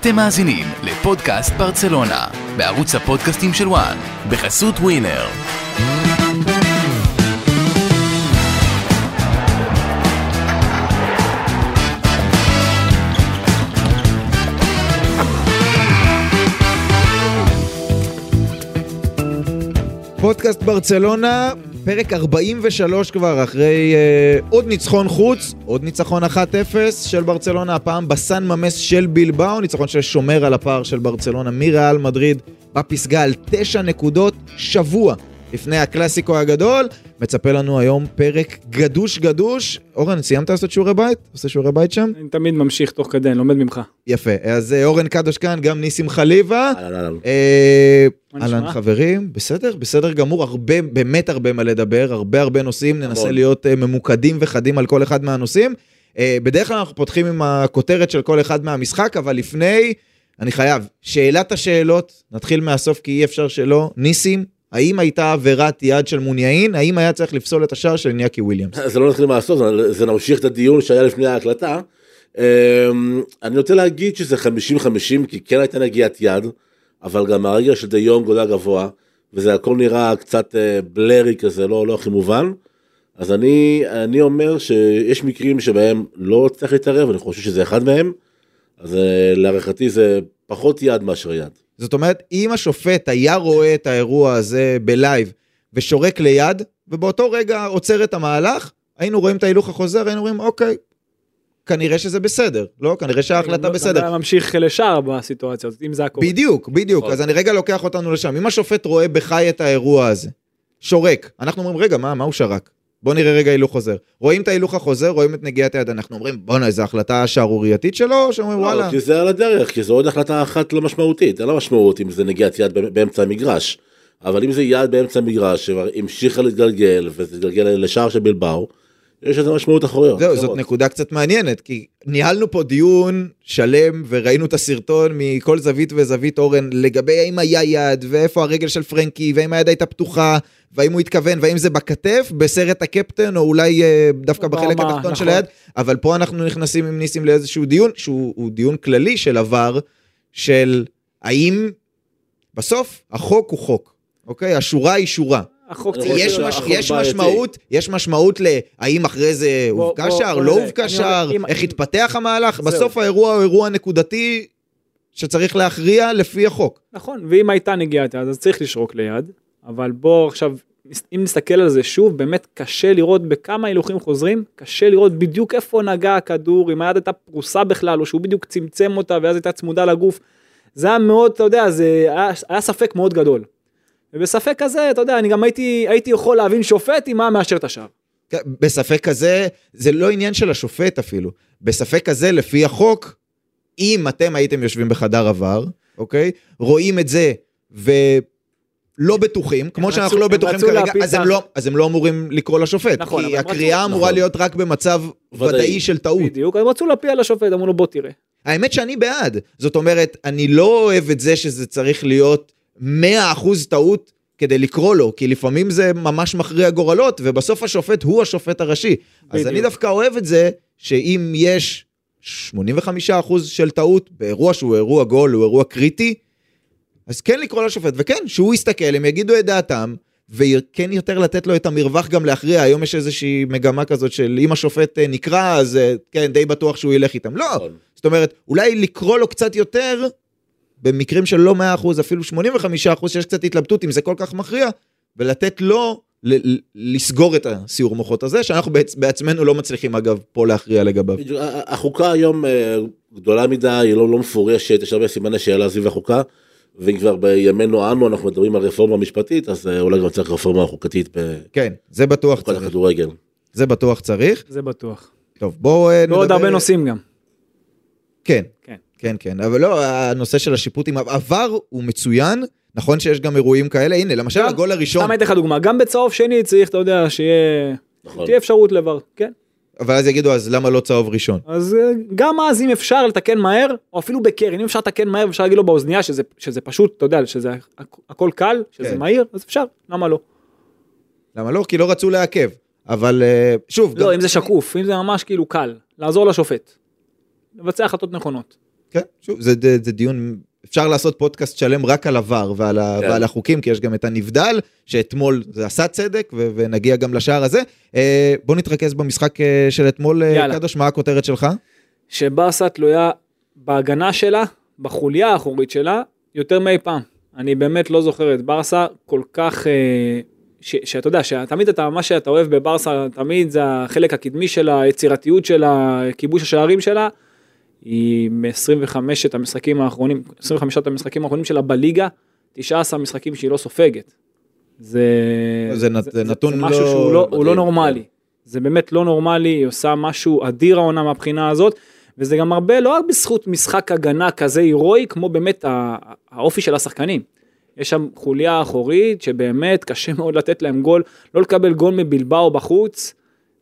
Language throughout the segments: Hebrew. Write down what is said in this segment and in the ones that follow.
אתם מאזינים לפודקאסט ברצלונה, בערוץ הפודקאסטים של וואן, בחסות ווינר. פודקאסט ברצלונה, פרק 43 כבר, אחרי אה, עוד ניצחון חוץ, עוד ניצחון 1-0 של ברצלונה, הפעם בסן ממס של בלבאו, ניצחון ששומר על הפער של ברצלונה מריאל מדריד בפסגה על 9 נקודות שבוע לפני הקלאסיקו הגדול. מצפה לנו היום פרק גדוש גדוש. אורן, סיימת לעשות שיעורי בית? עושה שיעורי בית שם? אני תמיד ממשיך תוך כדי, אני לומד ממך. יפה, אז אה, אורן קדוש כאן, גם ניסים חליבה. אהלן, אהלן. אה, מה אהלן נשמע? חברים, בסדר, בסדר גמור, הרבה, באמת הרבה מה לדבר, הרבה הרבה נושאים, ננסה המון. להיות אה, ממוקדים וחדים על כל אחד מהנושאים. אה, בדרך כלל אנחנו פותחים עם הכותרת של כל אחד מהמשחק, אבל לפני, אני חייב, שאלת השאלות, נתחיל מהסוף כי אי אפשר שלא, ניסים, האם הייתה עבירת יד של מוניאין? האם היה צריך לפסול את השער של ניאקי וויליאמס? זה לא נתחיל מהסוף, זה- זה נמשיך את הדיון שהיה לפני ההקלטה. אמ, אני רוצה להגיד שזה 50-50, כי כן הייתה נגיעת יד, אבל גם הרגל של דה יונג עולה גבוה, וזה הכל נראה קצת אה, בלרי כזה, לא, לא הכי מובן. אז אני, אני אומר שיש מקרים שבהם לא צריך להתערב, אני חושב שזה אחד מהם, אז אה, להערכתי זה פחות יד מאשר יד. זאת אומרת, אם השופט היה רואה את האירוע הזה בלייב ושורק ליד, ובאותו רגע עוצר את המהלך, היינו רואים את ההילוך החוזר, היינו אומרים, אוקיי, כנראה שזה בסדר, לא? כנראה שההחלטה לא- בסדר. היה ממשיך לשער בסיטואציה הזאת, אם זה הכל. בדיוק, בדיוק. נכון. אז אני רגע לוקח אותנו לשם. אם השופט רואה בחי את האירוע הזה, שורק, אנחנו אומרים, רגע, מה, מה הוא שרק? בוא נראה רגע הילוך חוזר. רואים את ההילוך החוזר, רואים את נגיעת היד, אנחנו אומרים, בואנה, איזו החלטה שערורייתית שלו, או שאומרים, וואלה. לא, כי זה על הדרך, כי זו עוד החלטה אחת לא משמעותית, אין לה משמעות אם זה נגיעת יד בא- באמצע המגרש. אבל אם זה יד באמצע המגרש שהמשיכה להתגלגל וזה התגלגל לשער של בלבאו, יש לזה משמעות אחוריות. זהו, זאת. נקודה קצת מעניינת, כי ניהלנו פה דיון שלם וראינו את הסרטון מכל זווית וזווית אורן לגבי האם היה יד ואיפה הרגל של פרנקי והאם היד הייתה פתוחה והאם הוא התכוון והאם זה בכתף בסרט הקפטן או אולי אה, דווקא בחלק התחתון של נכון. היד, אבל פה אנחנו נכנסים עם ניסים לאיזשהו דיון שהוא הוא דיון כללי של עבר, של האם בסוף החוק הוא חוק, אוקיי? השורה היא שורה. החוק אני צריך יש, להיות- מש, יש. משמעות, יש משמעות להאם אחרי זה הובקע בוא- שער, לא. הובקע אני שער, איך התפתח המהלך. בסוף האירוע הוא אירוע נקודתי שצריך להכריע לפי החוק. נכון, ואם הייתה נגיעת יד, אז צריך לשרוק ליד, אבל בוא עכשיו, אם נסתכל על זה שוב, באמת קשה לראות בכמה הילוכים חוזרים, קשה לראות בדיוק איפה נגע הכדור, אם היד הייתה פרוסה בכלל, או שהוא בדיוק צמצם אותה ואז הייתה צמודה לגוף. זה היה מאוד, אתה יודע, זה היה, היה ספק מאוד גדול. ובספק כזה, אתה יודע, אני גם הייתי, הייתי יכול להבין שופט אם היה מאשר את השער. כן, בספק כזה, זה לא עניין של השופט אפילו. בספק כזה, לפי החוק, אם אתם הייתם יושבים בחדר עבר, אוקיי? רואים את זה ולא בטוחים, כמו הם שאנחנו רצו- לא בטוחים רצו כרגע, אז הם לא- אז הם לא אמורים לקרוא לשופט. נכון, כי הם רצו- הקריאה אמורה נכון. להיות רק במצב ודאי. ודאי של טעות. בדיוק, הם רצו להפיל על השופט, אמרו לו בוא תראה. האמת שאני בעד. זאת אומרת, אני לא אוהב את זה שזה צריך להיות 100% טעות כדי לקרוא לו, כי לפעמים זה ממש מכריע גורלות, ובסוף השופט הוא השופט הראשי. אז בדיוק. אני דווקא אוהב את זה, שאם יש 85% של טעות באירוע שהוא אירוע גול, הוא אירוע קריטי, אז כן לקרוא לשופט, וכן, שהוא יסתכל, הם יגידו את דעתם, וכן יותר לתת לו את המרווח גם להכריע. היום יש איזושהי מגמה כזאת של אם השופט אה, נקרא, אז אה, כן, די בטוח שהוא ילך איתם. לא, נכון. זאת אומרת, אולי לקרוא לו קצת יותר, במקרים של לא 100%, אפילו 85% שיש קצת התלבטות אם זה כל כך מכריע, ולתת לו ל- לסגור את הסיור מוחות הזה, שאנחנו בעצ- בעצמנו לא מצליחים אגב פה להכריע לגביו. החוקה היום אה, גדולה מדי, היא לא, לא מפורשת, יש הרבה סימני שאלה סביב החוקה, ואם כבר בימינו אנו אנחנו מדברים על רפורמה משפטית, אז אה, אולי גם צריך רפורמה חוקתית כן, זה בטוח צריך. הכדורגל. זה בטוח צריך. זה בטוח. טוב, בואו אה, נדבר... ועוד הרבה נושאים גם. כן, כן. כן, כן, אבל לא, הנושא של השיפוט עם עבר הוא מצוין, נכון שיש גם אירועים כאלה, הנה, למשל גם- הגול הראשון, סתם אתן לך דוגמה, גם בצהוב שני צריך, אתה יודע, שיהיה... נכון. תהיה אפשרות לבר, כן? אבל אז יגידו, אז למה לא צהוב ראשון? אז אה, גם אז אם אפשר לתקן מהר, או אפילו בקרן, אם אפשר לתקן מהר ואפשר להגיד לו באוזנייה שזה, שזה פשוט, אתה יודע, שזה הכ- הכל קל, שזה כן. מהיר, אז אפשר, למה לא? למה לא? כי לא רצו לעכב. אבל אה, שוב, לא, גם- אם זה שקוף, אם זה ממש כאילו קל, לעזור לשופט. לבצע החלטות נכונות. כן, שוב, זה, זה, זה דיון, אפשר לעשות פודקאסט שלם רק על עבר ועל, ה, כן. ועל החוקים, כי יש גם את הנבדל, שאתמול זה עשה צדק, ו, ונגיע גם לשער הזה. אה, בוא נתרכז במשחק אה, של אתמול, אה, יאללה. קדוש, מה הכותרת שלך? שברסה תלויה בהגנה שלה, בחוליה האחורית שלה, יותר מאי פעם. אני באמת לא זוכר את ברסה כל כך, אה, ש- שאתה יודע, שתמיד אתה, מה שאתה אוהב בברסה, תמיד זה החלק הקדמי שלה, היצירתיות שלה, כיבוש השערים שלה. היא מ-25 את המשחקים האחרונים, 25 את המשחקים האחרונים שלה בליגה, 19 משחקים שהיא לא סופגת. זה, זה נת- זה נתון זה משהו לא- שהוא לא, הוא לא נורמלי. זה באמת לא נורמלי, היא עושה משהו אדיר העונה מהבחינה הזאת, וזה גם הרבה, לא רק בזכות משחק הגנה כזה הירואי, כמו באמת האופי של השחקנים. יש שם חוליה אחורית שבאמת קשה מאוד לתת להם גול, לא לקבל גול מבלבאו בחוץ,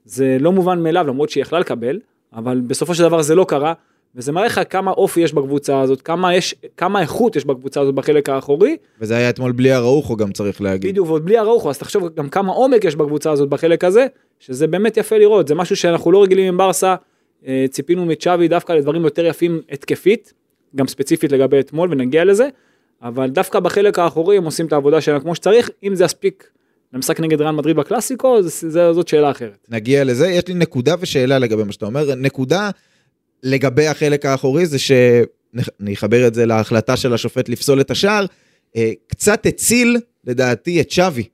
זה לא מובן מאליו למרות שהיא יכלה לקבל, אבל בסופו של דבר זה לא קרה, וזה מראה לך כמה אופי יש בקבוצה הזאת, כמה, יש, כמה איכות יש בקבוצה הזאת בחלק האחורי, וזה היה אתמול בלי אראוחו גם צריך להגיד. בדיוק, ועוד בלי אראוחו, אז תחשוב גם כמה עומק יש בקבוצה הזאת בחלק הזה, שזה באמת יפה לראות, זה משהו שאנחנו לא רגילים עם ברסה, אה, ציפינו מצ'אבי דווקא לדברים יותר יפים התקפית, גם ספציפית לגבי אתמול ונגיע לזה, אבל דווקא בחלק האחורי הם עושים את העבודה שלהם כמו שצריך, אם זה יספיק למשחק נגד ריאל מדריד בקלאסיקו, זה, זה, זאת שאלה אחרת. נגיע לזה, יש לי נקודה ושאלה לגבי מה שאתה אומר. נקודה לגבי החלק האחורי זה שאני אחבר את זה להחלטה של השופט לפסול את השער, אה, קצת הציל לדעתי את שווי,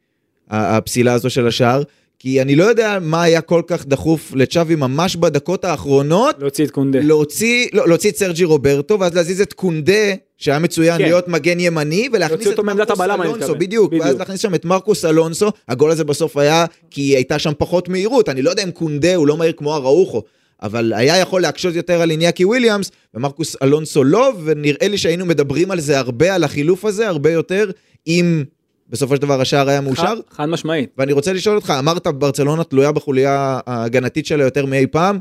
הפסילה הזו של השער, כי אני לא יודע מה היה כל כך דחוף לצ'אבי ממש בדקות האחרונות, להוציא את קונדה. להוציא, לא, להוציא את סרג'י רוברטו, ואז להזיז את קונדה, שהיה מצוין כן. להיות מגן ימני, ולהכניס את מרקוס אלונסו, מתכוון. בדיוק, ואז בדיוק. להכניס שם את מרקוס אלונסו, הגול הזה בסוף היה כי הייתה שם פחות מהירות, אני לא יודע אם קונדה הוא לא מהיר כמו אראוחו, אבל היה יכול להקשות יותר על איניאקי וויליאמס, ומרקוס אלונסו לא, ונראה לי שהיינו מדברים על זה הרבה, על החילוף הזה, הרבה יותר, אם בסופו של דבר השער היה מאושר. חד, חד משמעית. ואני רוצה לשאול אותך, אמרת ברצלונה תלויה בחוליה ההגנתית שלה יותר מאי פעם,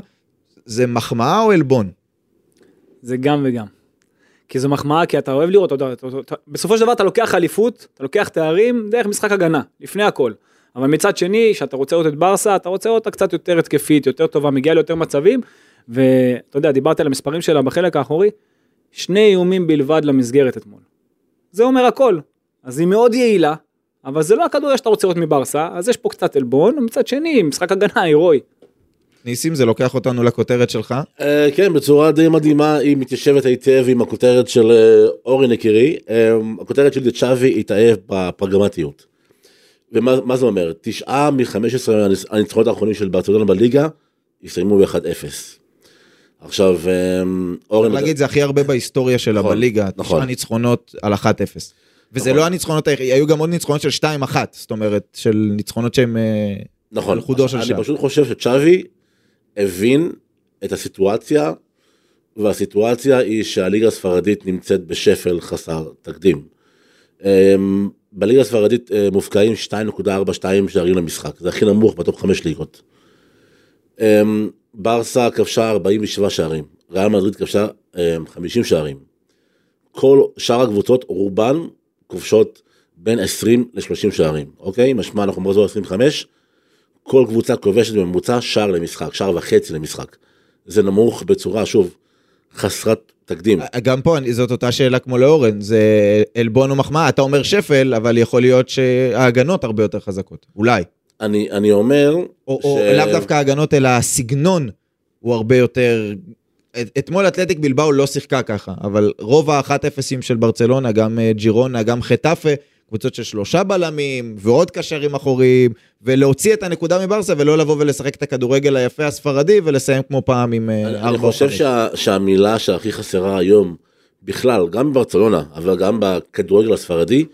זה מחמאה או עלבון? זה גם וגם. כי זו מחמאה, כי אתה אוהב לראות, אתה, אתה, אתה, בסופו של דבר אתה לוקח אליפות, אתה לוקח תארים דרך משחק הגנה, לפני הכל. אבל מצד שני, כשאתה רוצה לראות את ברסה, אתה רוצה לראות אותה קצת יותר התקפית, יותר טובה, מגיעה ליותר מצבים, ואתה יודע, דיברתי על המספרים שלה בחלק האחורי, שני איומים בלבד למסגרת אתמול. זה אומר הכל. אז היא מאוד יעילה, אבל זה לא הכדורגל שאתה רוצה לראות מברסה, אז יש פה קצת עלבון, ומצד שני, משחק הגנה הירואי. ניסים, זה לוקח אותנו לכותרת שלך. אה, כן, בצורה די מדהימה, היא מתיישבת היטב עם הכותרת של אה, אורן יקירי. אה, הכותרת של צ'אבי התאהב בפרגמטיות. ומה מה זה אומר? תשעה מ-15 הניצחונות האחרונים של ברצלונה בליגה הסתיימו ב-1-0. עכשיו, אה, אורן... צריך להגיד, זה הכי הרבה בהיסטוריה שלה נכון, בליגה, נכון. תשעה ניצחונות על 1-0. וזה נכון. לא הניצחונות היו גם עוד ניצחונות של 2-1, זאת אומרת, של ניצחונות שהם... אה, נכון, על חודו של אני שער. פשוט חושב שצ'אבי הבין את הסיטואציה, והסיטואציה היא שהליגה הספרדית נמצאת בשפל חסר תקדים. אמ, בליגה הספרדית אה, מופקעים 2.42 שערים למשחק, זה הכי נמוך בטופ 5 ליגות. אמ, ברסה כבשה 47 שערים, ריאל מדריד כבשה אמ, 50 שערים. כל שאר הקבוצות, רובן כובשות בין 20 ל-30 שערים, אוקיי? משמע אנחנו מחזור 25, כל קבוצה כובשת בממוצע שער למשחק, שער וחצי למשחק. זה נמוך בצורה, שוב, חסרת תקדים. גם פה זאת אותה שאלה כמו לאורן, זה עלבון או מחמאה, אתה אומר שפל, אבל יכול להיות שההגנות הרבה יותר חזקות, אולי. אני, אני אומר... או, או לאו דווקא ההגנות, אלא הסגנון הוא הרבה יותר... את- אתמול אתלטיק בלבאו לא שיחקה ככה, אבל רוב האחת אפסים של ברצלונה, גם אה, ג'ירונה, גם חטאפה, קבוצות של שלושה בלמים, ועוד קשרים אחוריים, ולהוציא את הנקודה מברסה ולא לבוא ולשחק את הכדורגל היפה הספרדי ולסיים כמו פעם עם אה, אני, ארבע אני חושב. שה, שהמילה שהכי חסרה היום, בכלל, גם בברצלונה, אבל גם בכדורגל הספרדי,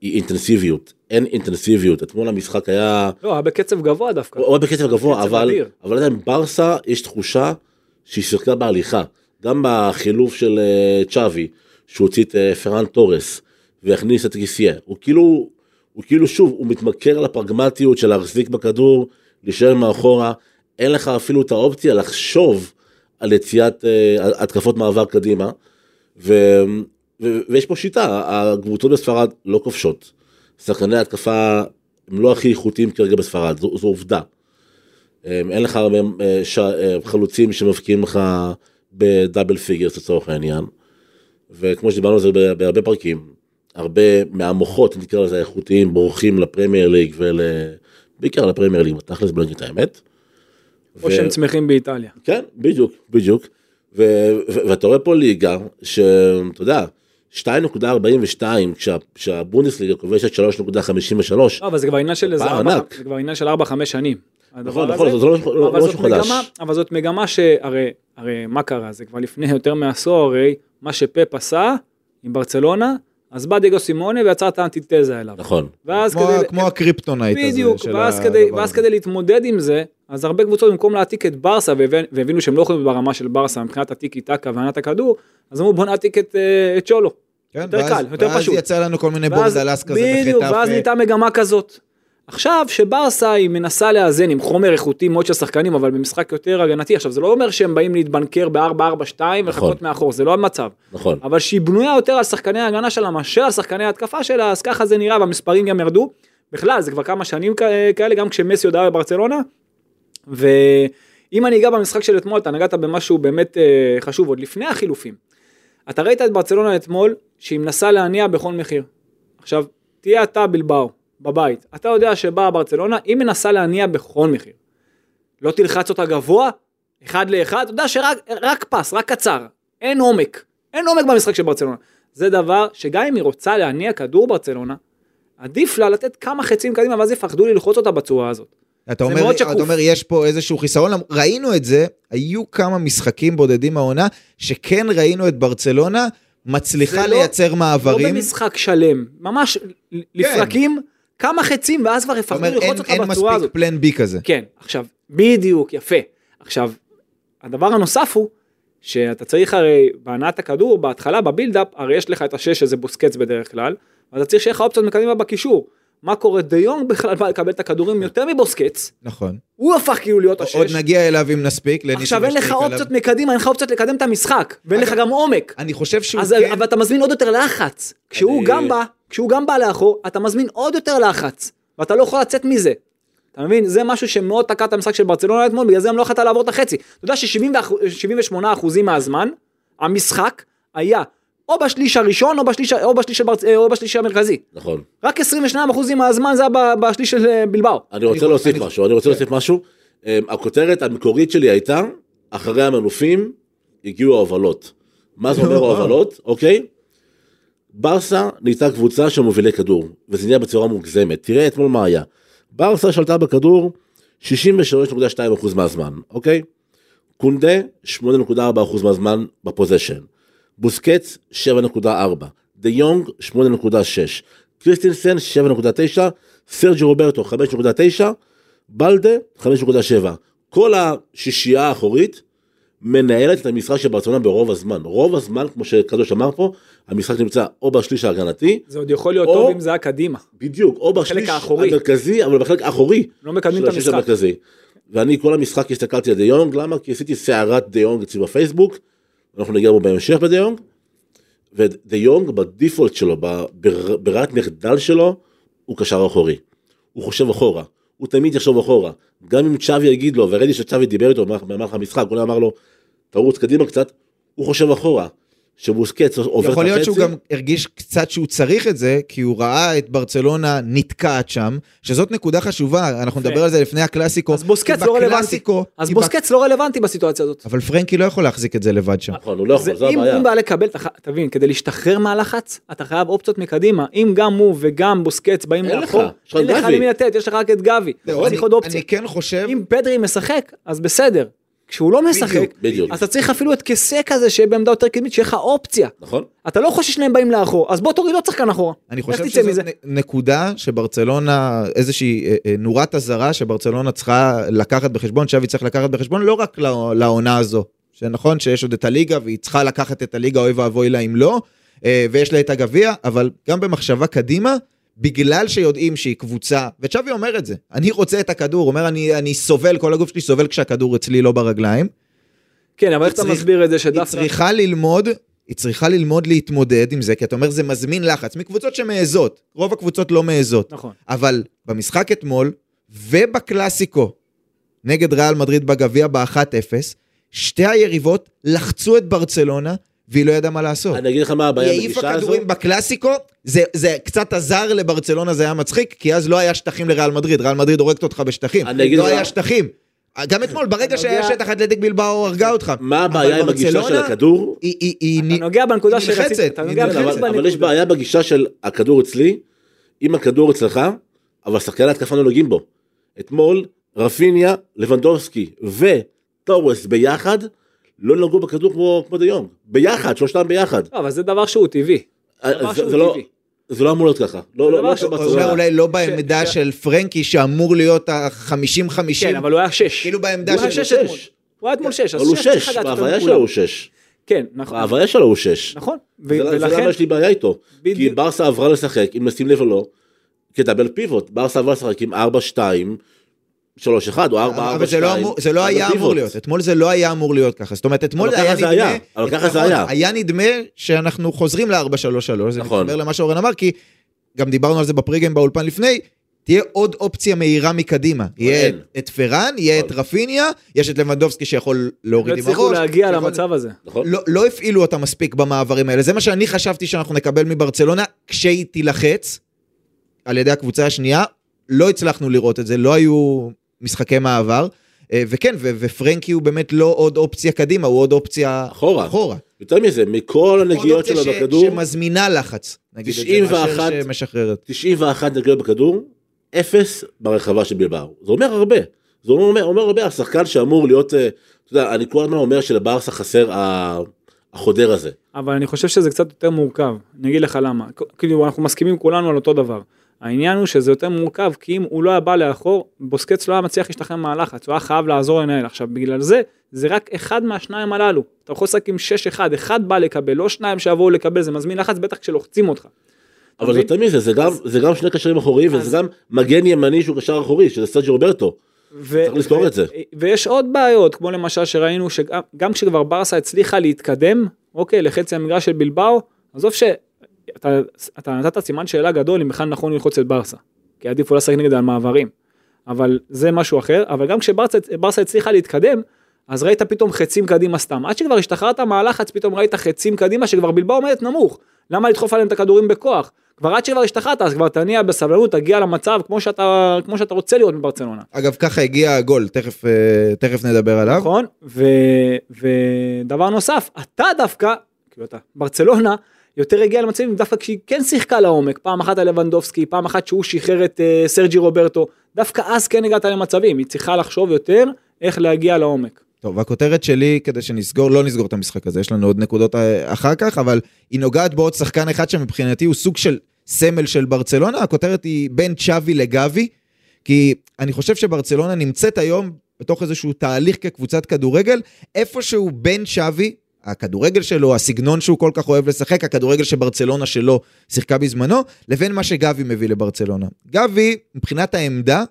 היא אינטנסיביות. אין אינטנסיביות. אתמול המשחק היה... לא, היה בקצב גבוה דווקא. הוא היה בקצב גבוה, קצב אבל, אדיר. אבל עדיין ברסה יש תחושה שהיא שיחקה בהליכה. גם בחילוף של אה, צ'אבי, שהוא הוציא את אה, פרן תורס והכניס את גיסיה. הוא כאילו, הוא כאילו שוב, הוא מתמכר לפרגמטיות של להחזיק בכדור, להישאר מאחורה. אין לך אפילו את האופציה לחשוב על יציאת אה, התקפות מעבר קדימה. ו, ו, ויש פה שיטה, הקבוצות בספרד לא כובשות. שחקני התקפה הם לא הכי איכותיים כרגע בספרד, זו, זו עובדה. אמ, אין לך הרבה אה, ש... אה, חלוצים שמבקיעים לך ב double figures לצורך העניין. וכמו שדיברנו על זה בהרבה פרקים, הרבה מהמוחות, נקרא לזה האיכותיים, בורחים ל Premier League ול... בעיקר ל Premier League, בתכלס בוא נגיד את האמת. או ו- שהם צומחים באיטליה. כן, בדיוק, בדיוק. ו- ו- ואתה רואה פה ליגה שאתה יודע, 2.42 כשה- כשהבונדסליגה כובשת 3.53. לא, אבל זה כבר עניין של איזה פער ארבע, ענק. זה כבר עניין של 4-5 שנים. נכון, נכון. זה לא לא- לא משהו חדש. אבל זאת מגמה שהרי, הרי מה קרה? זה כבר לפני יותר מעשור הרי, מה שפפ עשה עם ברצלונה, אז בא דייגו סימאונה ויצר את האנטיתזה אליו. נכון, ואז כמו, כדי... כמו ה kryptonite הזה בדיוק, של ואז כדי, ואז. כדי להתמודד עם זה, אז הרבה קבוצות במקום להעתיק את ברסה והבינו שהם לא יכולים ברמה של ברסה מבחינת הטיקי טקה והנעת הכדור, אז אמרו בוא נעתיק את, אה, את צ'ולו. כן, יותר ואז, קל, יותר ואז פשוט. יצא לנו כל מיני ואז- בורדלאס כזה בדיוק, ואז בחטאפה. נהייתה מגמה כזאת. עכשיו שברסה היא מנסה לאזן עם חומר איכותי מאוד של שחקנים אבל במשחק יותר הגנתי עכשיו זה לא אומר שהם באים להתבנקר ב-4-4-2 ולחכות מאחור זה לא המצב נכון. אבל שהיא בנויה יותר על שחקני ההגנה שלה מאשר על שחקני ההתקפה שלה אז ככה זה נראה והמספרים גם ירדו בכלל זה כבר כמה שנים כאלה גם כשמסי עוד היה בברצלונה ואם אני אגע במשחק של אתמול אתה נגעת במשהו באמת אה, חשוב עוד לפני החילופים. אתה ראית את ברצלונה אתמול שהיא מנסה להניע בכל מחיר. עכשיו תהיה אתה בלבאו בבית אתה יודע שבאה ברצלונה היא מנסה להניע בכל מחיר. לא תלחץ אותה גבוה אחד לאחד אתה יודע שרק רק פס רק קצר אין עומק אין עומק במשחק של ברצלונה. זה דבר שגם אם היא רוצה להניע כדור ברצלונה עדיף לה לתת כמה חצים קדימה ואז יפחדו ללחוץ אותה בצורה הזאת. אתה זה אומר. אתה אומר, יש פה איזשהו חיסרון, ראינו את זה, היו כמה משחקים בודדים העונה, שכן ראינו את ברצלונה מצליחה זה לא- לייצר מעברים. לא במשחק שלם ממש לפרקים כמה חצים ואז כבר יפחדו אין, ללחוץ אותך אין בצורה הזאת. מספיק פלן בי כזה. כן, עכשיו, בדיוק, יפה. עכשיו, הדבר הנוסף הוא, שאתה צריך הרי בהנעת הכדור, בהתחלה, בבילדאפ, הרי יש לך את השש שזה בוסקץ בדרך כלל, ואתה צריך שיהיה לך אופציות מקדימה בקישור. מה קורה? דיונג בכלל בא לקבל את הכדורים יותר מבוסקץ, נכון. הוא הפך כאילו להיות השש. עוד נגיע אליו אם נספיק. עכשיו אין לך. אופציות מקדימה, אין לך אופציות לקדם את המשחק, ואין לך גם עומק. אני חושב שהוא כן... אבל אתה מזמין עוד יותר לחץ. כשהוא גם בא, כשהוא גם בא לאחור, אתה מזמין עוד יותר לחץ, ואתה לא יכול לצאת מזה. אתה מבין? זה משהו שמאוד תקע את המשחק של ברצלונה אתמול, בגלל זה הם לא יכולת לעבור את החצי. אתה יודע ש-78% מהזמן, המשחק היה או בשליש הראשון או בשליש, או בשליש, של ברצ... או בשליש המרכזי. נכון. רק 22% מהזמן זה היה בשליש של אה, בלבאו. אני רוצה אני- להוסיף אני- משהו, אני רוצה להוסיף משהו. אמ, הכותרת המקורית שלי הייתה, אחרי המנופים הגיעו ההובלות. מה זה אומר לא. ההובלות? אוקיי? ברסה נהייתה קבוצה של מובילי כדור, וזה נהיה בצורה מוגזמת. תראה אתמול מה היה. ברסה שלטה בכדור 63.2% מהזמן, אוקיי? קונדה 8.4% מהזמן בפוזיישן. בוסקץ 7.4, דה יונג 8.6, קריסטנסן 7.9, סרג'י רוברטו 5.9, בלדה 5.7. כל השישייה האחורית מנהלת את המשחק של ברצלונה ברוב הזמן. רוב הזמן, כמו שקדוש אמר פה, המשחק נמצא או בשליש ההגנתי, זה עוד יכול להיות או- טוב אם זה היה קדימה. בדיוק, או בשליש האחורי. המרכזי, אבל בחלק האחורי. לא מקדמים את המשחק. המרכזי. ואני כל המשחק הסתכלתי על דה יונג, למה? כי עשיתי סערת דה יונג אצלי בפייסבוק, אנחנו נגיע בו בהמשך בדה יונג, ודה יונג בדיפולט שלו, ב- בר- ברירת מחדל שלו, הוא קשר אחורי. הוא חושב אחורה, הוא תמיד יחשוב אחורה. גם אם צ'אבי יגיד לו, וראיתי שצ'אבי דיבר איתו במהלך המשחק, הוא אמר לו, תרוץ קדימה קצת, הוא חושב אחורה. שבוסקץ עובר את החצי. יכול להיות שהוא גם הרגיש קצת שהוא צריך את זה, כי הוא ראה את ברצלונה נתקעת שם, שזאת נקודה חשובה, אנחנו. נדבר על זה לפני הקלאסיקו. אז בוסקץ לא רלוונטי. אז בוסקץ לא רלוונטי בסיטואציה הזאת. אבל פרנקי לא יכול להחזיק את זה לבד שם. נכון, הוא לא יכול, זו אם הבעיה. הוא בא לקבל, תבין, כדי להשתחרר מהלחץ, אתה חייב אופציות מקדימה. אם גם הוא וגם בוסקץ באים לאחור, אין לך. למי לתת, יש לך רק את גבי. אופציה. אני כן חושב, אם פדרי משחק, אז בסדר. כשהוא לא משחק, בדיוק. אז אתה צריך אפילו את כיסא כזה שיהיה בעמדה יותר קדמית, שיהיה לך אופציה. נכון? אתה לא חושב ששניהם באים לאחור, אז בוא תוריד עוד שחקן אחורה. אני חושב שזאת נקודה שברצלונה, איזושהי אה, אה, נורת אזהרה שברצלונה צריכה לקחת בחשבון, שווי צריך לקחת בחשבון, לא רק לע- לעונה הזו, שנכון שיש עוד את הליגה והיא צריכה לקחת את הליגה, אוי ואבוי לה אם לא, אה, ויש לה את הגביע, אבל גם במחשבה קדימה, בגלל שיודעים שהיא קבוצה, וצ'אבי אומר את זה, אני רוצה את הכדור, הוא אומר אני, אני סובל, כל הגוף שלי סובל כשהכדור אצלי לא ברגליים, כן, אבל איך אתה מסביר את זה היא שדווקא... צריכה ללמוד, היא צריכה ללמוד להתמודד עם זה, כי אתה אומר זה מזמין לחץ, מקבוצות שמעזות, רוב הקבוצות לא מעזות. נכון. אבל במשחק אתמול, ובקלאסיקו, נגד ריאל מדריד בגביע ב-1-0, שתי היריבות לחצו את ברצלונה, והיא לא ידעה מה לעשות. אני אגיד לך מה הבעיה היא העיפה בגישה הזו. כדורים בקלאסיקו, זה, זה קצת עזר לברצלונה, זה היה מצחיק, כי אז לא היה שטחים לריאל מדריד, ריאל מדריד הורגת אותך בשטחים, אני אגיד לא לך- היה שטחים. גם אתמול, ברגע שהיה שטח אתלטיק בלבאו הרגה אותך. מה הבעיה עם הגישה של הכדור? היא, היא, היא, אתה נוגע בנקודה היא היא בדיוק אבל, יש. בעיה בגישה של הכדור אצלי, אם הכדור אצלך, אבל שחקני התקפה לא נוגעים בו. אתמול, רפיניה, לבנדובסקי וטורס ביחד, לא נגעו בכדור כמו, כמו דיונג. ביחד, שלושתם ביחד. לא, אבל זה דבר שהוא טבעי. זה, זה, לא, טבעי. זה לא אמור להיות ככה. לא, לא, לא. אולי לא בעמדה ש- של פרנקי, שאמור להיות ה-50-50. כן, אבל הוא היה שש. כאילו בעמדה הוא היה של שש שש. אתמול. הוא היה אתמול שש, אז אבל הוא שש צריך שש, לדעת יותר בהוויה מכולם. שלו הוא שש. כן, נכון. בהוויה שלו הוא שש. נכון. ו- זה, ולכן, למה יש לי בעיה איתו. כי. ברסה עברה לשחק, אם נשים לב או לא, כדאבל פיבוט. ברסה עברה לשחק עם 4-2, 3-1 או 4-4-2. אבל זה לא, זה לא היה אמור להיות, אתמול זה לא היה אמור להיות ככה, זאת אומרת אתמול היה נדמה, היה, אבל ככה זה נכון, היה. היה נדמה שאנחנו חוזרים ל-4-3-3, זה נכון. מתחבר למה שאורן אמר, כי גם דיברנו על זה בפריגם באולפן לפני, תהיה עוד אופציה מהירה מקדימה, יהיה. את פרן, יהיה את רפיניה, יש את לבנדובסקי שיכול לא להוריד עם הצליחו הראש, להגיע שיכול- למצב הזה. נכון? לא, לא הפעילו אותה מספיק במעברים האלה, זה מה שאני חשבתי שאנחנו נקבל מברצלונה כשהיא תילחץ על ידי הקבוצה השנייה, לא הצלחנו לראות את זה, לא היו משחקי מעבר, אה, וכן, ו- ופרנקי הוא באמת לא עוד אופציה קדימה, הוא עוד אופציה אחורה. אחורה. יותר מזה, מכל הנגיעות שלו ש- בכדור, שמזמינה לחץ, נגיד את זה, 91 מאשר שמשחררת. 91 נגיעות בכדור, אפס ברחבה של בלבר. זה אומר הרבה. זה אומר, אומר הרבה, השחקן שאמור להיות, אה, אתה יודע, אני כל הזמן אומר שלברסה חסר ה- החודר הזה. אבל אני חושב שזה קצת יותר מורכב, אני אגיד לך למה, כאילו אנחנו מסכימים כולנו על אותו דבר. העניין הוא שזה יותר מורכב, כי אם הוא לא היה בא לאחור, בוסקץ לא היה מצליח להשתחרר מהלחץ, הוא היה חייב לעזור לנהל. עכשיו בגלל זה, זה רק אחד מהשניים הללו. אתה יכול לשחק עם 6-1, אחד בא לקבל, לא שניים שיבואו לקבל, זה מזמין לחץ בטח כשלוחצים אותך. אבל? יותר מזה, זה גם, זה גם שני קשרים אחוריים, אז- וזה גם מגן ימני שהוא קשר אחורי, שזה סרג'י רוברטו. ו- צריך לזכור ו- את זה. ויש עוד בעיות, כמו למשל שראינו שגם גם כשכבר ברסה הצליחה להתקדם, אוקיי, לחצי המגרש של בלבאו, עזוב שאתה אתה נתת סימן שאלה גדול אם בכלל נכון ללחוץ את ברסה, כי עדיף אולי לשחק נגד על מעברים, אבל זה משהו אחר, אבל גם כשברסה ברסה הצליחה להתקדם, אז ראית פתאום חצים קדימה סתם, עד שכבר השתחררת מהלחץ פתאום ראית חצים קדימה שכבר בלבאו עומדת נמוך, למה לדחוף עליהם את הכדורים בכוח? כבר עד שכבר השתחררת אז כבר תניע בסבלנות, תגיע למצב כמו שאתה, כמו שאתה רוצה לראות מברצלונה. אגב, ככה הגיע הגול, תכף, אה, תכף נדבר עליו. נכון, ודבר נוסף, אתה דווקא, כאילו אתה, ברצלונה, יותר הגיע למצבים דווקא כשהיא כן שיחקה לעומק, פעם אחת על לבנדובסקי, פעם אחת שהוא שחרר את uh, סרג'י רוברטו, דווקא אז כן הגעת למצבים, היא צריכה לחשוב יותר איך להגיע לעומק. טוב, הכותרת שלי, כדי שנסגור, לא נסגור את המשחק הזה, יש לנו עוד נקודות אה, אחר כך, אבל היא נוגעת בעוד שחקן אחד שמבחינתי הוא סוג של סמל של ברצלונה, הכותרת היא בין צ'אבי לגבי, כי אני חושב שברצלונה נמצאת היום בתוך איזשהו תהליך כקבוצת כדורגל, איפשהו בין צ'אבי, הכדורגל שלו, הסגנון שהוא כל כך אוהב לשחק, הכדורגל שברצלונה שלו שיחקה בזמנו, לבין מה שגבי מביא לברצלונה. גבי, מבחינת העמדה,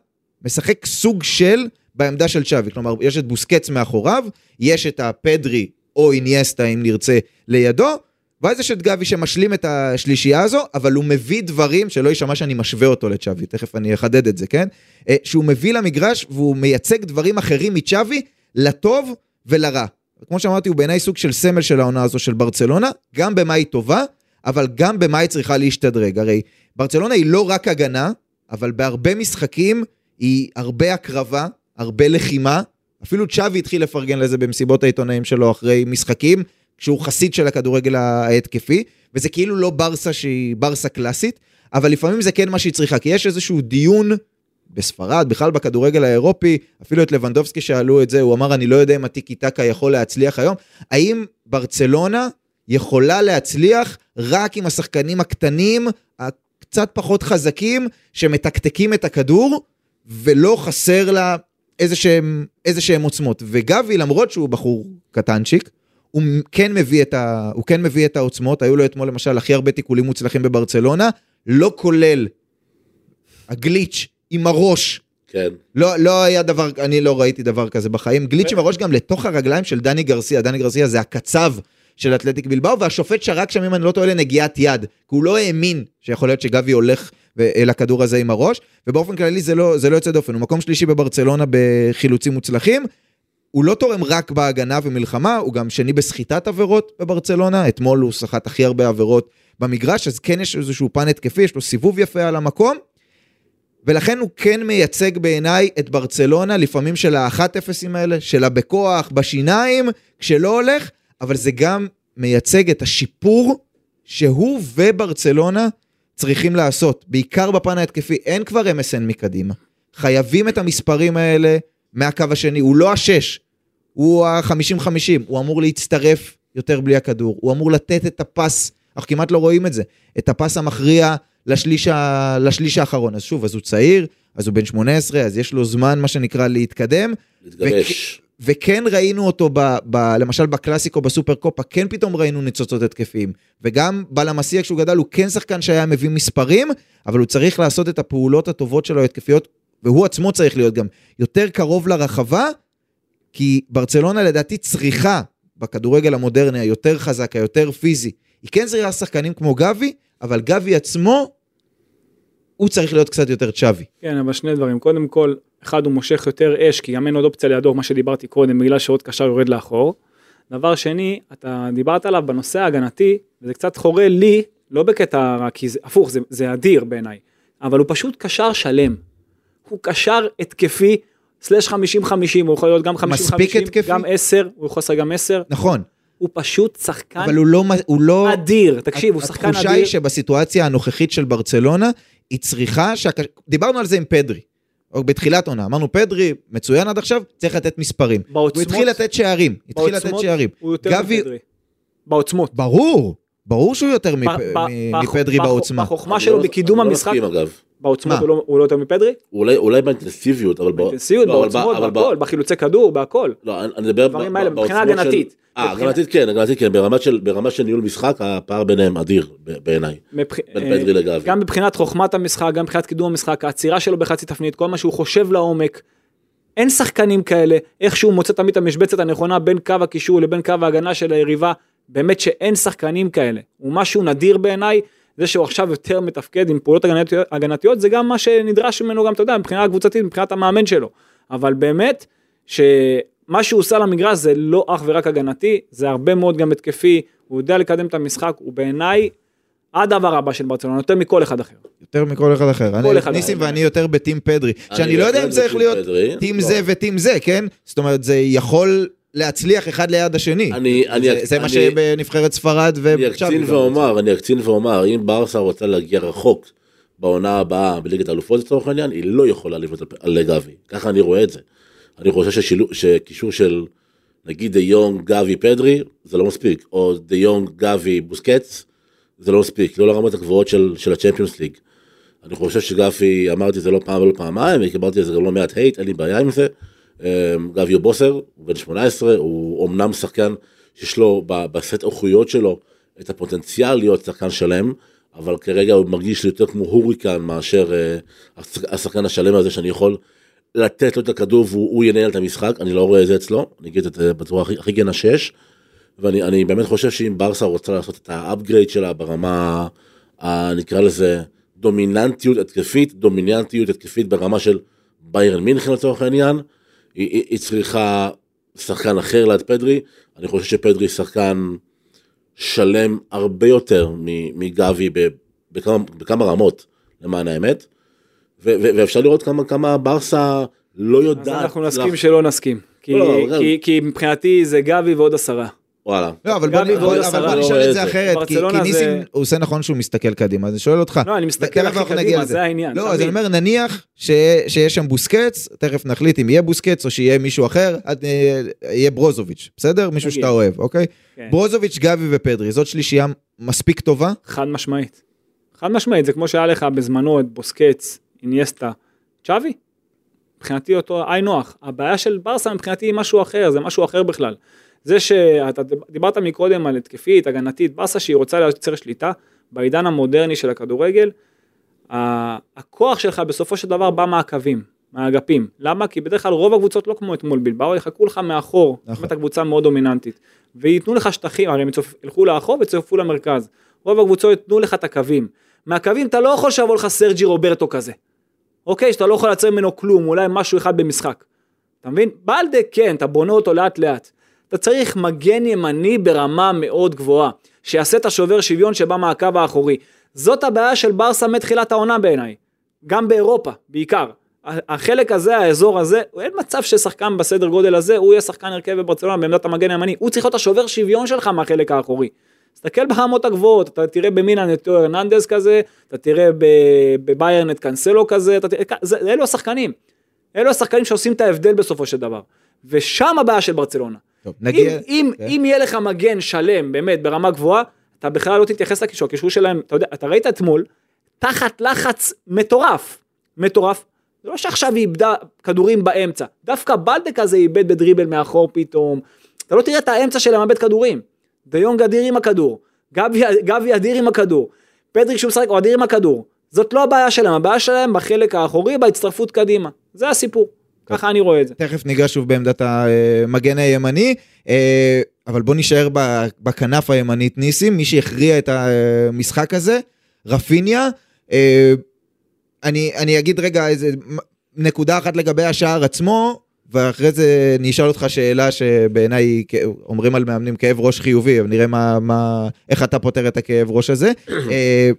משחק סוג של בעמדה של צ'אבי, כלומר, יש את בוסקץ מאחוריו, יש את הפדרי או אינייסטה, אם נרצה, לידו, ואז יש את גבי שמשלים את השלישייה הזו, אבל הוא מביא דברים, שלא יישמע שאני משווה אותו לצ'אבי, תכף אני אחדד את זה, כן? אה, שהוא מביא למגרש והוא מייצג דברים אחרים מצ'אבי, לטוב ולרע. כמו שאמרתי, הוא בעיניי סוג של סמל של העונה הזו של ברצלונה, גם במה היא טובה, אבל גם במה היא צריכה להשתדרג. הרי ברצלונה היא לא רק הגנה, אבל בהרבה משחקים היא הרבה הקרבה, הרבה לחימה. אפילו צ'אבי התחיל לפרגן לזה במסיבות העיתונאים שלו אחרי משחקים, כשהוא חסיד של הכדורגל ההתקפי, וזה כאילו לא ברסה שהיא ברסה קלאסית, אבל לפעמים זה כן מה שהיא צריכה, כי יש איזשהו דיון בספרד, בכלל בכדורגל האירופי, אפילו את לבנדובסקי שאלו את זה, הוא אמר, אני לא יודע אם הטיקי טקה יכול להצליח היום. האם ברצלונה יכולה להצליח רק עם השחקנים הקטנים, הקצת פחות חזקים, שמתקתקים את הכדור, ולא חסר לה איזה שהם, עוצמות. וגבי, למרות שהוא בחור קטנצ'יק, הוא כן מביא את, ה... הוא כן מביא את העוצמות, היו לו אתמול למשל הכי הרבה תיקולים מוצלחים בברצלונה, לא כולל הגליץ' עם הראש. כן. לא, לא היה דבר, אני לא ראיתי דבר כזה בחיים. גליץ' עם הראש גם לתוך הרגליים של דני גרסיה. דני גרסיה זה הקצב של אתלטיק בלבאו, והשופט שרק שם, אם אני לא טועה, לנגיעת יד. כי הוא לא האמין שיכול להיות שגבי הולך אל הכדור הזה עם הראש, ובאופן כללי זה לא, זה לא יוצא דופן. הוא מקום שלישי בברצלונה בחילוצים מוצלחים. הוא לא תורם רק בהגנה ומלחמה, הוא גם שני בסחיטת עבירות בברצלונה, אתמול הוא סחט הכי הרבה עבירות במגרש, אז כן יש איזשהו פן התקפי, יש לו סיבוב יפה על המקום, ולכן הוא כן מייצג בעיניי את ברצלונה, לפעמים של האחת אפסים האלה, שלה בכוח, בשיניים, כשלא הולך, אבל זה גם מייצג את השיפור שהוא וברצלונה צריכים לעשות, בעיקר בפן ההתקפי, אין כבר MSN מקדימה. חייבים את המספרים האלה מהקו השני, הוא לא השש, הוא ה-50-50, הוא אמור להצטרף יותר בלי הכדור, הוא אמור לתת את הפס, אנחנו כמעט לא רואים את זה, את הפס המכריע לשליש, ה... לשליש האחרון. אז שוב, אז הוא צעיר, אז הוא בן 18, אז יש לו זמן, מה שנקרא, להתקדם. להתגבש. וכן ראינו אותו, ב, ב, למשל בקלאסיקו בסופר קופה, כן פתאום ראינו ניצוצות התקפיים. וגם בלמסיה כשהוא גדל, הוא כן שחקן שהיה מביא מספרים, אבל הוא צריך לעשות את הפעולות הטובות שלו התקפיות, והוא עצמו צריך להיות גם יותר קרוב לרחבה, כי ברצלונה לדעתי צריכה, בכדורגל המודרני היותר חזק, היותר פיזי, היא כן צריכה שחקנים כמו גבי, אבל גבי עצמו, הוא צריך להיות קצת יותר צ'אבי. כן, אבל שני דברים. קודם כל, אחד הוא מושך יותר אש, כי גם אין עוד אופציה לידו, מה שדיברתי קודם, בגלל שעוד קשר יורד לאחור. דבר שני, אתה דיברת עליו בנושא ההגנתי, וזה קצת חורה לי, לא בקטע רע, כי זה הפוך, זה, זה אדיר בעיניי, אבל הוא פשוט קשר שלם. הוא קשר התקפי, סלש 50-50, הוא יכול להיות גם 50-50, מספיק התקפי? גם 10, הוא יכול לשחק גם 10, נכון, הוא פשוט שחקן אבל הוא לא... הוא לא... אדיר, תקשיב, הוא שחקן התחושה אדיר. היא שבסיטואציה הנוכחית של ברצלונה, היא צריכה, שהק... דיברנו על זה עם פדרי, או בתחילת עונה, אמרנו פדרי מצוין עד עכשיו, צריך לתת מספרים. בעוצמות- הוא התחיל לתת שערים, התחיל לתת שערים. הוא יותר גבי, מפדרי. בעוצמות. ברור, ברור שהוא יותר מפדרי בעוצמה. בחוכמה שלו לא- בקידום אני לא המשחק, מסכים, אגב. בעוצמות מה? הוא לא- הוא לא יותר מפדרי? אולי, אולי באינטנסיביות, אבל... באינטנסיביות, לא, בעוצמות, אבל ב- בהכל, בחילוצי כדור, בהכל. לא, אני מדבר... מבחינה הגנתית. אה, הגנתית כן, הגנתית כן, ברמה של- ברמה של ניהול משחק, הפער ביניהם אדיר בעיניי. בין אה, פדרי לגבי. גם מבחינת חוכמת המשחק, גם מבחינת קידום המשחק, העצירה שלו בחצי תפנית, כל מה שהוא חושב לעומק. אין שחקנים כאלה, איך שהוא מוצא תמיד את המשבצת הנכונה בין קו הקישור לבין קו ההגנה של היריבה, באמת שאין שחקנים כאלה. הוא משהו נדיר בעיניי, זה שהוא עכשיו יותר מתפקד עם פעולות הגנתיות, הגנתיות זה גם מה שנדרש ממנו גם, אתה יודע, מבחינה הקבוצתית, מבחינת המאמן שלו. אבל באמת, שמה שהוא עושה למגרש זה לא אך ורק הגנתי, זה הרבה מאוד גם התקפי, הוא יודע לקדם את המשחק, הוא בעיניי הדבר הבא של ברצלונה, יותר מכל אחד אחר. יותר מכל אחד אחר. אני- אחד ניסים. ואני יותר בטים פדרי. אני שאני לא יודע אם צריך להיות. טים לא. זה וטים זה, כן? זאת אומרת, זה יכול להצליח אחד ליד השני. אני- אני- זה- זה מה אני- שבנבחרת ספרד ו... אני אקצין ואומר, אני אקצין ואומר, אם ברסה רוצה להגיע רחוק בעונה הבאה בליגת האלופות לצורך העניין, היא לא יכולה לבנות על- גבי. ככה אני רואה את זה. אני חושב שקישור של נגיד דה יונג, גבי, פדרי, זה לא מספיק. או דה יונג, גבי, בוסקץ, זה לא מספיק. לא לרמות הגבוהות של, של הצ'מפיונס ליג. אני חושב שגבי, אמרתי את זה לא פעם ולא פעמיים, וקיבלתי על זה גם לא מעט hate, אין לי בעיה עם זה. אמ, גבי הוא בוסר, הוא בן 18, הוא אמנם שחקן שיש לו בסט איכויות שלו את הפוטנציאל להיות שחקן שלם, אבל כרגע הוא מרגיש לי יותר כמו hurricane מאשר אה, השח- השחקן השלם הזה שאני יכול לתת לו את הכדור והוא הוא ינהל את המשחק, אני לא רואה את זה אצלו, אני אגיד את זה בצורה הכי, הכי גנה שיש, ואני אני באמת חושב שאם ברסה רוצה לעשות את ה upgrade שלה ברמה, ה- נקרא לזה דומיננטיות התקפית, דומיננטיות התקפית ברמה של ביירן מינכן לצורך העניין, היא, היא, צריכה שחקן אחר ליד פדרי, אני חושב שפדרי שחקן שלם הרבה יותר מגבי בכמה, בכמה רמות למען האמת, ו- ו- ואפשר לראות כמה, כמה ברסה לא אז יודעת. אנחנו נסכים לה- שלא נסכים. כי- לא, אבל- כי- כי מבחינתי זה גבי ועוד עשרה. וואלה. לא, אבל בוא אבל לא נשאל את זה. אחרת, כי ניסים, הוא עושה נכון שהוא מסתכל קדימה, אז אני שואל אותך. לא, אני מסתכל הכי קדימה. זה העניין. לא, אז אני. אומר, נניח ש- שיש שם בוסקץ, תכף נחליט אם יהיה בוסקץ או שיהיה מישהו אחר, אה, יהיה ברוזוביץ', בסדר? מישהו. שאתה אוהב, אוקיי? כן. ברוזוביץ', גבי ופדרי, זאת שלישייה מספיק טובה? חד משמעית. חד משמעית, זה כמו שהיה לך בזמנו את בוסקץ, אינייסטה, צ'אבי. מבחינתי אותו היי נוח. הבעיה של ברסה מבחינתי היא משהו אחר, זה משהו אחר בכלל. זה שאתה דיברת מקודם על התקפית, הגנתית, ברסה שהיא רוצה לייצר שליטה, בעידן המודרני של הכדורגל, הכוח שלך בסופו של דבר בא מהקווים, מהאגפים. למה? כי בדרך כלל רוב הקבוצות לא כמו אתמול בלבאו, יחכו לך מאחור, נכון. אם אתה קבוצה מאוד דומיננטית. וייתנו לך שטחים, הרי הם ילכו לאחור ויצופפו למרכז. רוב הקבוצות ייתנו לך את הקווים. מהקווים אתה לא יכול שיבוא לך סרג'י רוברטו כזה. אוקיי? שאתה לא יכול לייצר ממנו כלום, אולי משהו אחד במשחק. אתה מבין? בלדה כן, אתה בונה אותו לאט לאט. אתה צריך מגן ימני ברמה מאוד גבוהה, שיעשה את השובר שוויון שבא מהקו האחורי. זאת הבעיה של ברסה מתחילת העונה בעיניי. גם באירופה, בעיקר. החלק הזה, האזור הזה, אין מצב ששחקן בסדר גודל הזה, הוא יהיה שחקן הרכב בברצלונה בעמדת המגן הימני, הוא צריך להיות השובר שוויון שלך מהחלק האחורי. תסתכל ברמות הגבוהות, אתה תראה במילאן את תיאו הרננדז כזה, אתה תראה בביירן את קאנסלו כזה, תראה, אלו השחקנים. אלו השחקנים שעושים את ההבדל בסופו של דבר. ושם הבעיה של ברצלונה. טוב, נגיע... אם, אם, כן. אם יהיה לך מגן שלם, באמת, ברמה גבוהה, אתה בכלל לא תתייחס לקישור, הקישור שלהם, אתה יודע, אתה ראית אתמול, תחת לחץ מטורף, מטורף, זה לא שעכשיו היא איבדה כדורים באמצע, דווקא בלדק הזה איבד בדריבל מאחור פתאום, אתה לא תראה את האמצע שלהם מאבד כדורים, דיונג אדיר עם הכדור, גבי, גבי אדיר עם הכדור, פדריק שהוא משחק הוא אדיר עם הכדור, זאת לא הבעיה שלהם, הבעיה שלהם בחלק האחורי, בהצטרפות קדימה, זה הסיפור, ככה אני רואה את זה. תכף ניגע שוב בעמדת המגן הימני, אה, אבל בוא נישאר בכנף הימנית ניסים, מי שהכריע את המשחק הזה, רפיניה. אה, אני, אני אגיד רגע איזה נקודה אחת לגבי השער עצמו, ואחרי זה אני אשאל אותך שאלה שבעיניי אומרים על מאמנים כאב ראש חיובי, אבל נראה מה, מה, איך אתה פותר את הכאב ראש הזה. אה,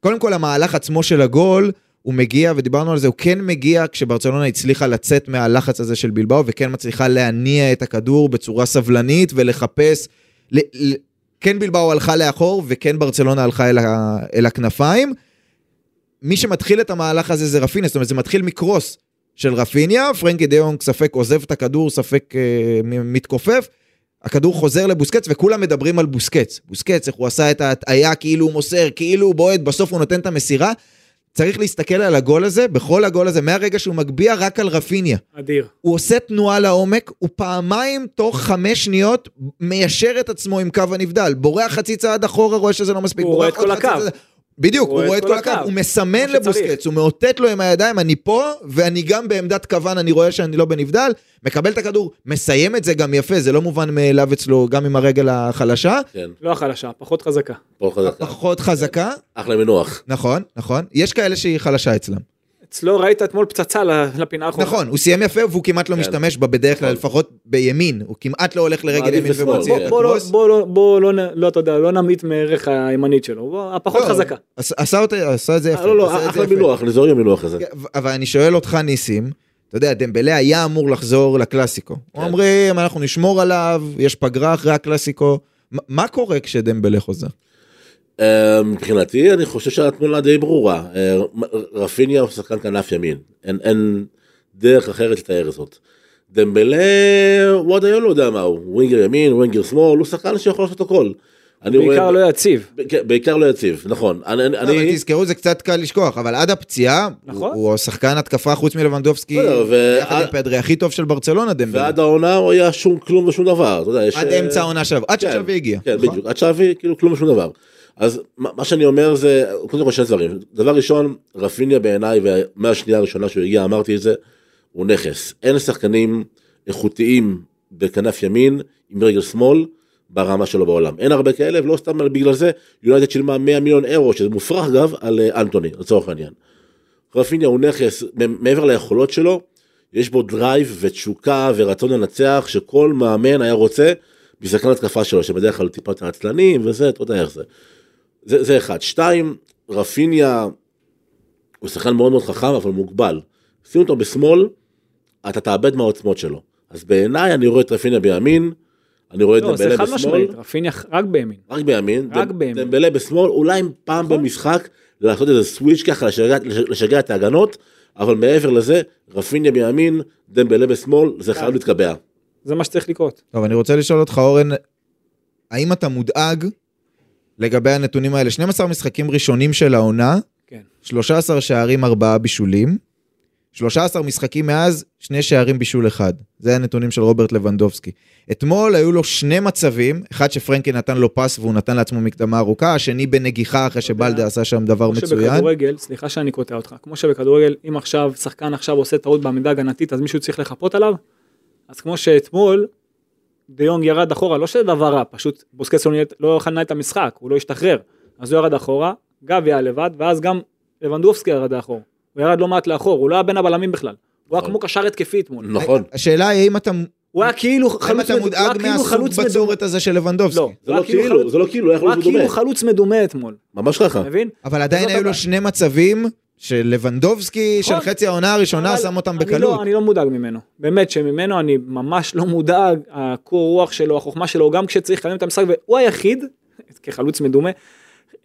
קודם כל המהלך עצמו של הגול, הוא מגיע, ודיברנו על זה, הוא כן מגיע כשברצלונה הצליחה לצאת מהלחץ הזה של בלבאו, וכן מצליחה להניע את הכדור בצורה סבלנית ולחפש, ל, ל, כן בלבאו הלכה לאחור, וכן ברצלונה הלכה אל, ה, אל הכנפיים. מי שמתחיל את המהלך הזה זה רפיניה, זאת אומרת זה מתחיל מקרוס של רפיניה, פרנקי דיונג ספק עוזב את הכדור, ספק אה, מתכופף, הכדור חוזר לבוסקץ וכולם מדברים על בוסקץ. בוסקץ, איך הוא עשה את ההטעיה, כאילו הוא מוסר, כאילו הוא בועט, בסוף הוא נותן את המסירה. צריך להסתכל על הגול הזה, בכל הגול הזה, מהרגע שהוא מגביה רק על רפיניה. אדיר. הוא עושה תנועה לעומק, הוא פעמיים תוך חמש שניות מיישר את עצמו עם קו הנבדל. בורח חצי צעד אחורה, רואה שזה לא מספיק. הוא רואה את כל הקו. צעד- בדיוק, הוא רואה את כל הקו, הוא מסמן. לבוסקץ, הוא מאותת לו עם הידיים, אני פה, ואני גם בעמדת כוון, אני רואה שאני לא בנבדל, מקבל את הכדור, מסיים את זה גם יפה, זה לא מובן מאליו אצלו, גם עם הרגל החלשה, כן, לא החלשה, פחות חזקה. פה חזקה. פחות חזקה, אחלה מנוח. נכון, נכון, יש כאלה שהיא חלשה אצלם. אצלו ראית אתמול פצצה ל- לפינה האחרונה. נכון, הוא סיים יפה והוא כמעט לא כן. משתמש בה בדרך כלל, נכון. לפחות בימין, הוא כמעט לא הולך לרגל ימין ומוציא כן. את בוא לא, הקרוס. בוא לא, בוא לא, לא, אתה יודע, לא נמעיט מערך הימנית שלו, בוא, הפחות לא, חזקה. עש- עשה אותה- עשה את זה יפה. לא, לא, אחלה אני זורם מינוח הזה. כן, אבל אני שואל אותך ניסים, אתה יודע, דמבלה היה אמור לחזור לקלאסיקו. כן. אומרים, אנחנו נשמור עליו, יש פגרה אחרי הקלאסיקו. מה קורה כשדמבלה חוזר? אה, מבחינתי אני חושב שהתמונה די ברורה. אה, רפיניה הוא שחקן כנף ימין, אין, אין דרך אחרת לתאר זאת. דמבלה הוא עד היום לא יודע מה הוא, ווינגר ימין, ווינגר שמאל, הוא שחקן שיכול לעשות הכל. אני בעיקר רואה, לא יציב. בעיקר- בעיקר לא יציב, נכון. אני, אני, אבל תזכרו, זה קצת קל לשכוח, אבל עד הפציעה, נכון. הוא הוא השחקן התקפה חוץ מלבנדובסקי, ו- יחד עם עד- פדרי, הכי טוב של ברצלונה, דמבלה. ועד העונה הוא היה שום כלום ושום דבר, אתה יודע, יש... עד אה, אמצע העונה שלו, עד כן, ששווי הגיע. כן, נכון? בדיוק, עד שווי, כאילו כלום ושום דבר. אז מה שאני אומר זה, קודם כל שני דברים. דבר ראשון, רפיניה בעיניי, ומהשנייה הראשונה שהוא הגיע אמרתי את זה, הוא נכס. אין שחקנים איכותיים בכנף ימין עם רגל שמאל ברמה שלו בעולם. אין הרבה כאלה, ולא סתם בגלל זה, יונייטד שילמה 100 מיליון אירו, שזה מופרך אגב, על אה, אנטוני, לצורך העניין. רפיניה הוא נכס, מעבר ליכולות שלו, יש בו drive ותשוקה ורצון לנצח, שכל מאמן היה רוצה משחקן התקפה שלו, שבדרך כלל טיפה יותר עצלנים וזה, אתה יודע איך זה. זה, זה אחד. שתיים, רפיניה הוא שחקן מאוד מאוד חכם, אבל מוגבל. שים אותו בשמאל, אתה תאבד מהעוצמות שלו. אז בעיניי אני רואה את רפיניה בימין, אני רואה את לא, זה דמבלה חד בשמאל, משמעית, רפיניה רק בימין. רק בימין, רק ד- בימין. דמבלה בשמאל, אולי פעם נכון. במשחק לעשות איזה סוויץ' ככה, לשגע, לשגע את ההגנות, אבל מעבר לזה, רפיניה בימין, דמבלה בשמאל, זה כן. חייב להתקבע. זה מה שצריך לקרות. טוב, אני רוצה לשאול אותך, אורן, האם אתה מודאג לגבי הנתונים האלה? 12 משחקים ראשונים של העונה, כן. 13 שערים, 4 בישולים. 13 משחקים מאז, שני שערים בישול אחד. זה הנתונים של רוברט לבנדובסקי. אתמול היו לו שני מצבים, אחד שפרנקי נתן לו פס והוא נתן לעצמו מקדמה ארוכה, השני בנגיחה אחרי שבלדה עשה שם דבר כמו מצוין. שבכדורגל, סליחה שאני קוטע אותך, כמו שבכדורגל, אם עכשיו שחקן עכשיו עושה טעות בעמידה הגנתית, אז מישהו צריך לחפות עליו? אז כמו שאתמול, דיונג ירד אחורה, לא שזה דבר רע, פשוט בוסקס לא ניהל- לא יכול לנהל את המשחק, הוא לא השתחרר. אז הוא ירד אחורה, גבי היה לבד, ואז גם לבנדובסקי ירד לאחור. הוא ירד לא מעט לאחור, הוא לא היה בין הבלמים בכלל. הוא היה נכון. כמו קשר התקפי אתמול. נכון. השאלה היא האם אתה, הוא היה כאילו האם חלוץ אתה מד- הוא היה מודאג כאילו מהסוג מדומה. בצורת הזה של לבנדובסקי. לא, זה לא כאילו כאילו, זה לא כאילו, הוא היה כאילו מדומה. חלוץ מדומה אתמול, ממש ככה. אתה מבין? אבל עדיין היו לו. שני מצבים של לבנדובסקי של נכון. חצי העונה הראשונה שם אותם בקלות. לא, אני לא מודאג ממנו. באמת שממנו אני ממש לא מודאג, הקור רוח שלו, החוכמה שלו, גם כשצריך לקדם את המשחק, והוא היחיד, כחלוץ מדומה,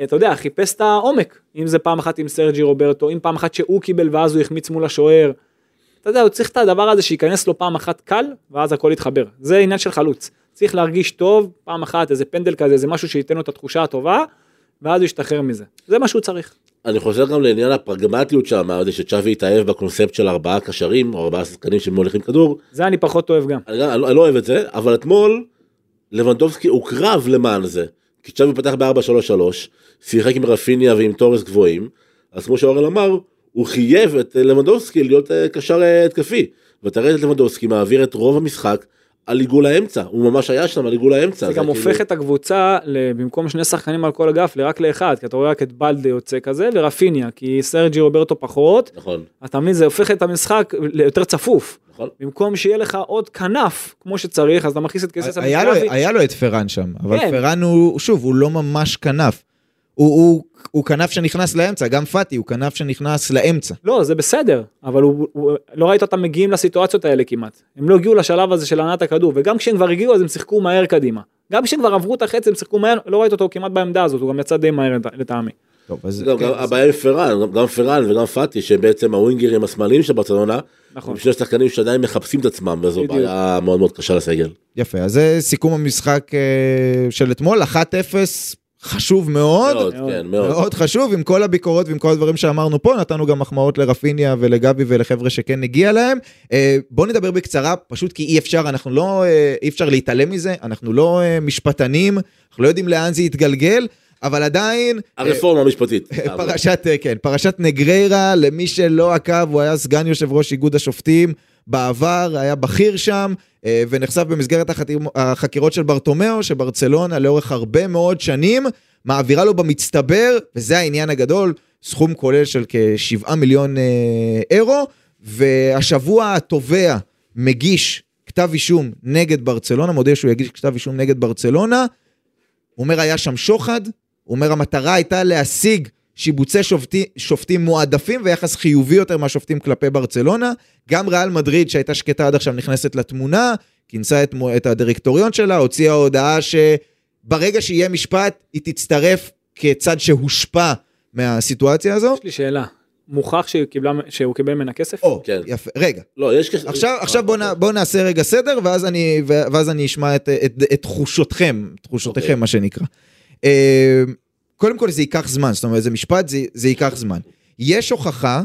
אתה יודע, חיפש את העומק. אם זה פעם אחת עם סרג'י רוברטו, אם פעם אחת שהוא קיבל ואז הוא החמיץ מול השוער. אתה יודע, הוא צריך את הדבר הזה שייכנס לו פעם אחת קל, ואז הכל יתחבר. זה עניין של חלוץ. צריך להרגיש טוב, פעם אחת, איזה פנדל כזה, איזה משהו שייתן לו את התחושה הטובה, ואז הוא ישתחרר מזה. זה מה שהוא צריך. אני חוזר גם לעניין הפרגמטיות זה שצ'אבי התאהב בקונספט של ארבעה קשרים, או ארבעה שחקנים שמוליכים כדור. זה אני פחות אוהב גם. אני, אני, לא- אני לא אוהב את זה, אבל אתמול לבנדובסקי הוקרב למען זה. כי צ'אבי פתח ב-4-3-3, שיחק עם רפיניה ועם תורס גבוהים, אז כמו שאורן אמר, הוא חייב את לבנדובסקי להיות אה, קשר אה, התקפי. ואתה רואה את לבנדובסקי מעביר את רוב המשחק על עיגול האמצע, הוא ממש היה שם על עיגול האמצע. זה גם כאילו- הופך את הקבוצה, במקום שני שחקנים על כל אגף, לרק לאחד, כי אתה רואה רק את בלדה יוצא כזה, ורפיניה, כי סרג'י רוברטו פחות, נכון, אתה מבין, זה הופך את המשחק ליותר צפוף. נכון. במקום שיהיה לך עוד כנף, כמו שצריך, אז אתה מכניס את כסף היה לו- היה לו את פרן שם, אבל כן. פרן הוא, שוב, הוא לא ממש כנף. הוא- הוא- הוא כנף שנכנס לאמצע, גם פאטי הוא כנף שנכנס לאמצע. לא, זה בסדר, אבל הוא, הוא, לא ראית אותם מגיעים לסיטואציות האלה כמעט. הם לא הגיעו לשלב הזה של הנעת הכדור, וגם כשהם כבר הגיעו אז הם שיחקו מהר קדימה. גם כשהם כבר עברו את החצי הם שיחקו מהר, לא ראית אותו כמעט בעמדה הזאת, הוא גם יצא די מהר לט- לטעמי. טוב, אז... גם, כן, גם אז- הבעיה עם פרן, גם- גם פרן וגם פאטי, שהם בעצם הווינגרים השמאליים של ברצלונה, נכון. הם שני שחקנים שעדיין מחפשים את עצמם, וזו בדיוק. בעיה מאוד מאוד קשה לסגל. יפה, אז זה סיכום המשחק אה, של אתמול, 1-0 חשוב מאוד. מאוד. כן, מאוד. מאוד חשוב, עם כל הביקורות ועם כל הדברים שאמרנו פה, נתנו גם מחמאות לרפיניה ולגבי ולחבר'ה שכן הגיע להם. אה, בואו נדבר בקצרה, פשוט כי אי אפשר, אנחנו לא, אה, אי אפשר להתעלם מזה, אנחנו לא אה, משפטנים, אנחנו לא יודעים לאן זה יתגלגל, אבל עדיין... אה, הרפורמה המשפטית. פרשת, אה, כן, פרשת נגריירה, למי שלא עקב, הוא היה סגן יושב ראש איגוד השופטים בעבר, היה בכיר שם, אה, ונחשף במסגרת החקירות של ברטומיאו, שברצלונה לאורך הרבה מאוד שנים מעבירה לו במצטבר, וזה העניין הגדול, סכום כולל של כשבעה מיליון אירו, והשבוע התובע מגיש כתב אישום נגד ברצלונה, מודיע שהוא יגיש כתב אישום נגד ברצלונה, הוא אומר היה שם שוחד, הוא אומר המטרה הייתה להשיג שיבוצי שופטי, שופטים מועדפים ויחס חיובי יותר מהשופטים כלפי ברצלונה. גם ריאל מדריד שהייתה שקטה עד עכשיו נכנסת לתמונה, כינסה את, את הדירקטוריון שלה, הוציאה הודעה שברגע שיהיה משפט היא תצטרף כצד שהושפע מהסיטואציה הזו. יש לי שאלה, מוכח שהוא, קיבלה, שהוא קיבל ממנה כסף? או, כן. יפה, רגע. לא, יש כסף. עכשיו, עכשיו בוא, נ, בוא נעשה רגע סדר, ואז אני, ואז אני אשמע את, את, את תחושותכם, תחושותיכם, אוקיי. מה שנקרא. אה, קודם כל זה ייקח זמן, זאת אומרת, זה משפט, זה, זה ייקח זמן. יש הוכחה,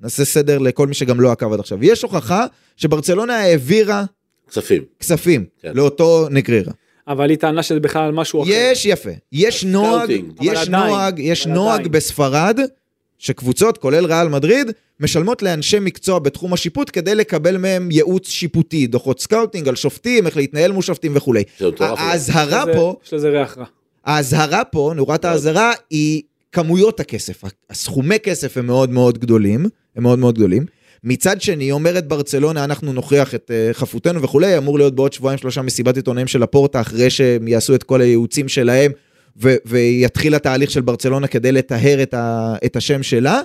נעשה סדר לכל מי שגם לא עקב עד עכשיו, יש הוכחה שברצלונה העבירה כספים. כספים כן. לאותו נגררה. אבל היא טענה שזה בכלל משהו אחר. יש, יפה, יש נוהג, יש עדיין, נוהג, יש נוהג עדיין. בספרד, שקבוצות, כולל ריאל מדריד, משלמות לאנשי מקצוע בתחום השיפוט כדי לקבל מהם ייעוץ שיפוטי, דוחות scouting על שופטים, איך להתנהל מול שופטים וכולי. זה מטורף. האזהרה פה, יש לזה ריח רע. האזהרה פה, נורת האזהרה היא כמויות הכסף. הסכומי כסף הם מאוד מאוד גדולים, הם מאוד מאוד גדולים. מצד שני, אומרת ברצלונה, אנחנו נוכיח את אה, חפותנו וכולי, אמור להיות בעוד שבועיים שלושה מסיבת עיתונאים של לפורטה, אחרי שהם יעשו את כל הייעוצים שלהם, ו- ויתחיל התהליך של ברצלונה כדי לטהר את, ה- את השם שלה.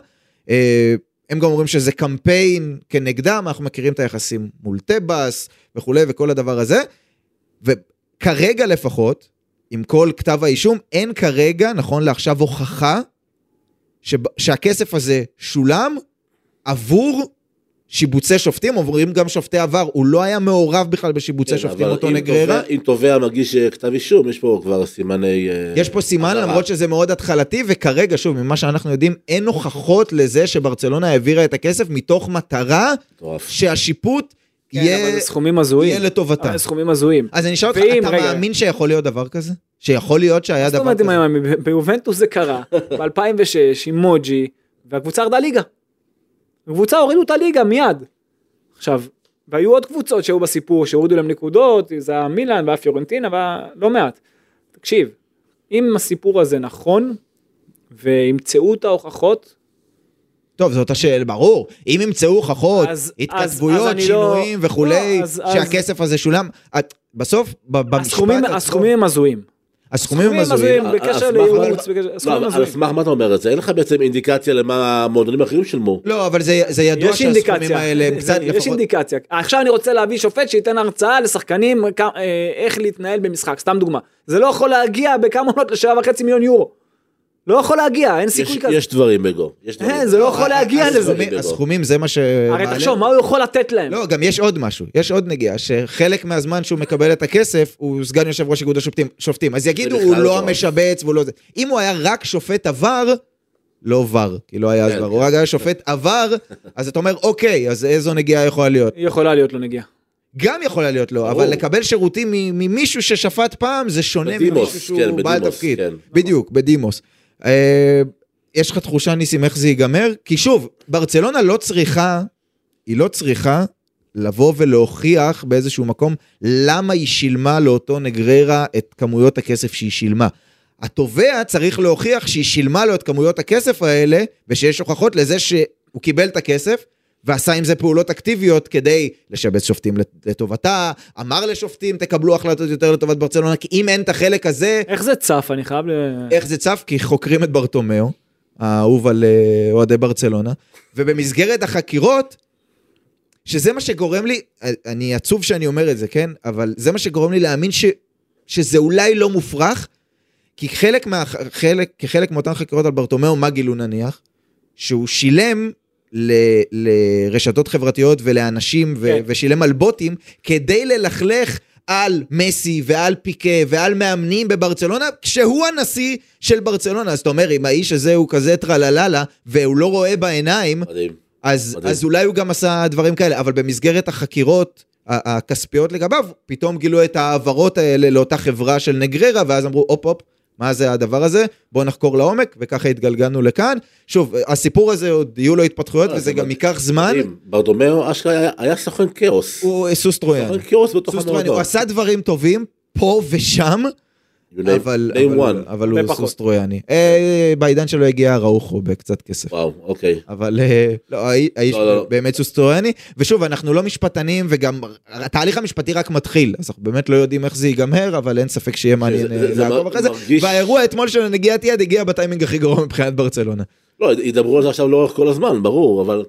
אה, הם גם אומרים שזה קמפיין כנגדם, אנחנו מכירים את היחסים מול טבאס וכולי וכל הדבר הזה. וכרגע לפחות, עם כל כתב האישום, אין כרגע, נכון לעכשיו, הוכחה שב- שהכסף הזה שולם עבור שיבוצי שופטים, אומרים גם שופטי עבר, הוא לא היה מעורב בכלל בשיבוצי כן, שופטים, אותו נגררה. אם תובע מגיש אה, כתב אישום, יש פה כבר סימני... אה, יש פה סימן אזהרה. למרות שזה מאוד התחלתי וכרגע שוב ממה שאנחנו יודעים אין הוכחות לזה שברצלונה העבירה את הכסף מתוך מטרה מטורף. שהשיפוט כן, אבל יהיה, זה סכומים הזויים. יהיה לטובתה. אבל זה סכומים הזויים. אז אני אשאל אותך, אתה רגע. מאמין שיכול להיות דבר כזה? שיכול להיות שהיה זאת דבר אומרת, כזה? אם היה- ביובנטוס זה קרה, ב-2006 עם מוג'י, והקבוצה ירדה ליגה. הקבוצה הורידו את הליגה מיד. עכשיו, והיו עוד קבוצות שהיו בסיפור, שהורידו להם נקודות, זה היה מילאן והיה פיורנטינה ולא מעט. תקשיב, אם הסיפור הזה נכון, וימצאו את ההוכחות, טוב, זאת השאלה, ברור. אם ימצאו הוכחות, אז- אז- התכתבויות, אז אני שינויים לא- וכולי, לא, אז- אז- שהכסף הזה שולם, את- בסוף, במשפט הסכומים, הסכומים הם הזויים. הסכומים הם הזויים. הזויים. בקשר על סמך מה- לייעוץ, לא, הסכומים אבל על הזויים. סמך מה אתה אומר את זה? אין לך בעצם אינדיקציה למה המועדונים האחרים שילמו. לא, אבל זה זה ידוע יש שהסכומים אינדיקציה, האלה הם קצת יש לפחות... אינדיקציה. עכשיו אני רוצה להביא שופט שייתן הרצאה לשחקנים אה, איך להתנהל במשחק, סתם דוגמה. זה לא יכול להגיע בכמה עונות לשבע וחצי מיליון יורו. לא יכול להגיע, אין יש- סיכוי כזה. יש דברים בגו. יש דברים. אה, זה לא יכול להגיע לזה. הסכומים- זה מה ש... הרי תחשוב, מה הוא יכול לתת להם? לא, גם יש עוד משהו, יש עוד נגיעה, שחלק מהזמן שהוא מקבל את הכסף, הוא סגן יושב ראש איגוד השופטים, שופטים. אז יגידו, הוא לא לא. המשבץ והוא לא זה. אם הוא היה רק שופט עבר, לא ור, כי לא היה אז כן, ור, כן. הוא רק היה שופט עבר, אז אתה אומר, אוקיי, אז איזו נגיעה יכולה להיות? יכולה להיות לו נגיעה. גם יכולה להיות לו, אבל לקבל שירותים ממישהו ששפט פעם, זה שונה ממישהו שהוא כן, בעל תפקיד. כן. בדיוק, בדימוס. אה, יש לך תחושה, ניסים, איך זה ייגמר? כי שוב, ברצלונה לא צריכה, היא לא צריכה לבוא ולהוכיח באיזשהו מקום למה היא שילמה לאותו נגררה את כמויות הכסף שהיא שילמה. התובע צריך להוכיח שהיא שילמה לו את כמויות הכסף האלה, ושיש הוכחות לזה שהוא קיבל את הכסף, ועשה עם זה פעולות אקטיביות כדי לשבץ שופטים לטובתה, אמר לשופטים תקבלו החלטות יותר לטובת ברצלונה, כי אם אין את החלק הזה, איך זה צף? אני חייב ל... איך זה צף? כי חוקרים את ברטומיאו, האהוב על אה, אוהדי ברצלונה, ובמסגרת החקירות, שזה מה שגורם לי, אני עצוב שאני אומר את זה, כן? אבל זה מה שגורם לי להאמין ש, שזה אולי לא מופרך, כי חלק, מה, חלק, כחלק מאותן חקירות על ברטומיאו, מה גילו נניח? שהוא שילם ל, לרשתות חברתיות ולאנשים ו, כן. ושילם על בוטים כדי ללכלך על מסי ועל פיקה ועל מאמנים בברצלונה, כשהוא הנשיא של ברצלונה. אז אתה אומר, אם האיש הזה הוא כזה טרלללה והוא לא רואה בעיניים, מדהים. אז, מדהים. אז אולי הוא גם עשה דברים כאלה, אבל במסגרת החקירות הכספיות לגביו, פתאום גילו את ההעברות האלה לאותה חברה של נגררה, ואז אמרו, הופ הופ, מה זה הדבר הזה? בואו נחקור לעומק, וככה התגלגלנו לכאן. שוב, הסיפור הזה עוד יהיו לו התפתחויות, אה, וזה זה גם. ייקח זמן. מדהים. ברדומאו אשכרה היה- סוכן כאוס. הוא סוס טרויאני. סוכן כאוס בתוך המועדון. הוא עשה דברים טובים, פה ושם, אבל, אבל. אבל הוא סוס. טרויאני. אה, בעידן שלו הגיע אראוחו בקצת כסף. וואו, אוקיי. אבל אה, לא, האי- האיש לא, לא. באמת סוס טרויאני, ושוב, אנחנו לא משפטנים, וגם התהליך המשפטי רק מתחיל, אז אנחנו באמת לא יודעים איך זה ייגמר, אבל אין ספק שיהיה מעניין אה, לעקוב אחרי זה. והאירוע אתמול של הנגיעת יד הגיע בטיימינג הכי גרוע מבחינת ברצלונה. לא, ידברו על זה עכשיו לאורך כל הזמן, ברור, אבל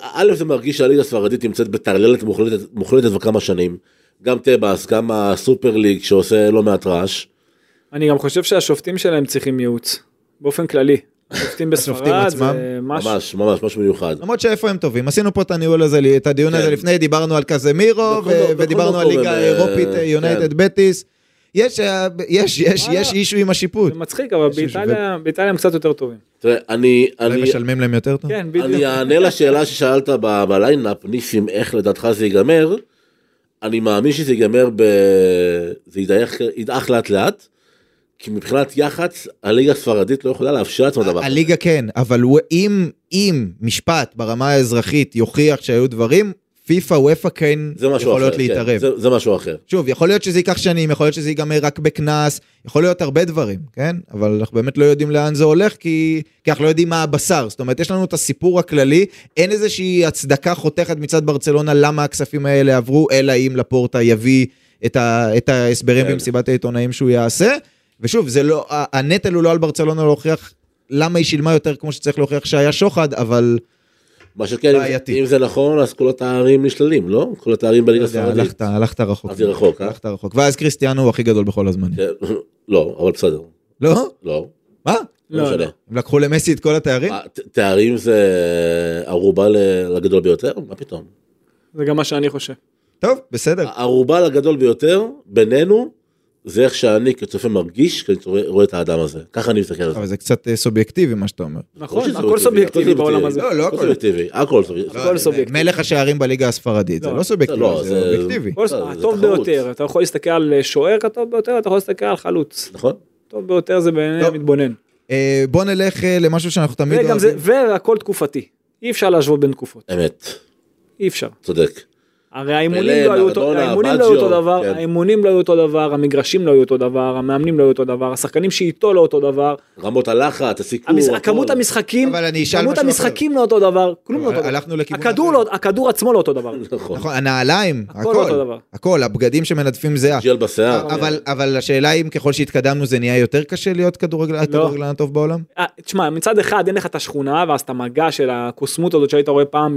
א' זה מרגיש שהליגה הספרדית נמצאת בטרללת מוחלטת, מוחלטת כבר כמה שנים. גם טבעס, גם הסופר ליג שעושה לא מעט רעש. אני גם חושב שהשופטים שלהם צריכים ייעוץ. באופן כללי. השופטים השופטים בספרד? זה משהו. ממש, ממש, משהו מיוחד. למרות שאיפה הם טובים, עשינו פה את הניהול הזה, את הדיון כן. הזה לפני, דיברנו על קזמירו, ודיברנו על ליגה האירופית, אה, יונייטד כן. בטיס. יש, אה, יש, יש. יש אישו עם השיפוט. זה מצחיק, אבל באיטליה באיטליה הם קצת יותר טובים. תראה, אני, אולי אני, משלמים להם יותר טוב? כן, בדיוק. אני אענה לשאלה ששאלת בליינאפ, ניסים, איך לדעתך זה ייגמר. אני מאמין שזה ייגמר ב... זה ידעך לאט לאט, כי מבחינת יח"צ, הליגה הספרדית לא יכולה לאפשר לעצמה דבר. הליגה כן, אבל אם, אם משפט ברמה האזרחית יוכיח שהיו דברים, פיפא וופא כן משהו אחר, יכולות כן, להתערב. זה, זה משהו אחר. שוב, יכול להיות שזה ייקח שנים, יכול להיות שזה ייגמר רק בקנס, יכול להיות הרבה דברים, כן? אבל אנחנו באמת לא יודעים לאן זה הולך, כי, כי אנחנו לא יודעים מה הבשר. זאת אומרת, יש לנו את הסיפור הכללי, אין איזושהי הצדקה חותכת מצד ברצלונה למה הכספים האלה עברו, אלא אם לפורטה יביא את, ה, את ההסברים כן. במסיבת העיתונאים שהוא יעשה. ושוב, זה לא, הנטל הוא לא על ברצלונה להוכיח למה היא שילמה יותר כמו שצריך להוכיח שהיה שוחד, אבל מה שכן, אם- בעייתי. אם זה נכון, אז כל התארים נשללים, לא? כל התארים לא בליגה יודע, הספרדית. הלכת, הלכת רחוק. הלכתי רחוק, אה? הלכת רחוק. ואז קריסטיאנו הוא הכי גדול בכל הזמנים. כן, לא, אבל בסדר. לא? לא, מה? לא לא, משנה. לא. הם לקחו למסי את כל התארים? אה, תארים זה ערובה לגדול ביותר? מה פתאום? זה גם מה שאני חושב. טוב, בסדר. הערובה לגדול ביותר בינינו זה איך שאני כצופה מרגיש כשאני רואה- רואה את האדם הזה. ככה אני מסתכל על זה. אבל זה קצת אה, סובייקטיבי מה שאתה אומר. נכון, הכל סובייקטיבי בעולם הזה. לא, לא הכל. סובייקטיבי, הכל סובייקטיבי. הכל סובייקטיבי. מלך השערים בליגה הספרדית, זה לא, לא סובייקטיבי, לא, זה זה- אובייקטיבי. הטוב. ביותר, אתה יכול להסתכל על שוער הטוב ביותר, אתה יכול להסתכל על חלוץ. נכון? טוב ביותר זה בעיני. המתבונן. אה, בוא נלך אה, למשהו שאנחנו תמיד אוהבים. והכל תקופתי. אי אפשר להשוות בין תקופות. אמת, אי אפשר. צודק. הרי האימונים לא היו אותו, מרדונה, האימונים לא היו אותו דבר, כן. האימונים לא היו אותו דבר, המגרשים לא היו אותו דבר, המאמנים לא היו אותו דבר, השחקנים שאיתו לא אותו דבר, רמות הלחץ, הסיקור. כמות המשחקים, כמות המשחקים לא אותו דבר, כלום לא אותו דבר. הלכנו לכיוון אחר. לא, הכדור עצמו לא אותו דבר. נכון. נכון, הנעליים, הכל הכל, הבגדים שמנדפים זהה. ג'ל בשיער. אבל, השאלה אם ככל שהתקדמנו זה נהיה יותר קשה להיות כדורגל- הכדורגלן הטוב בעולם? אה, תשמע, מצד אחד אין לך את השכונה, ואז את המגע של הקוסמות הזאת שהיית רואה פעם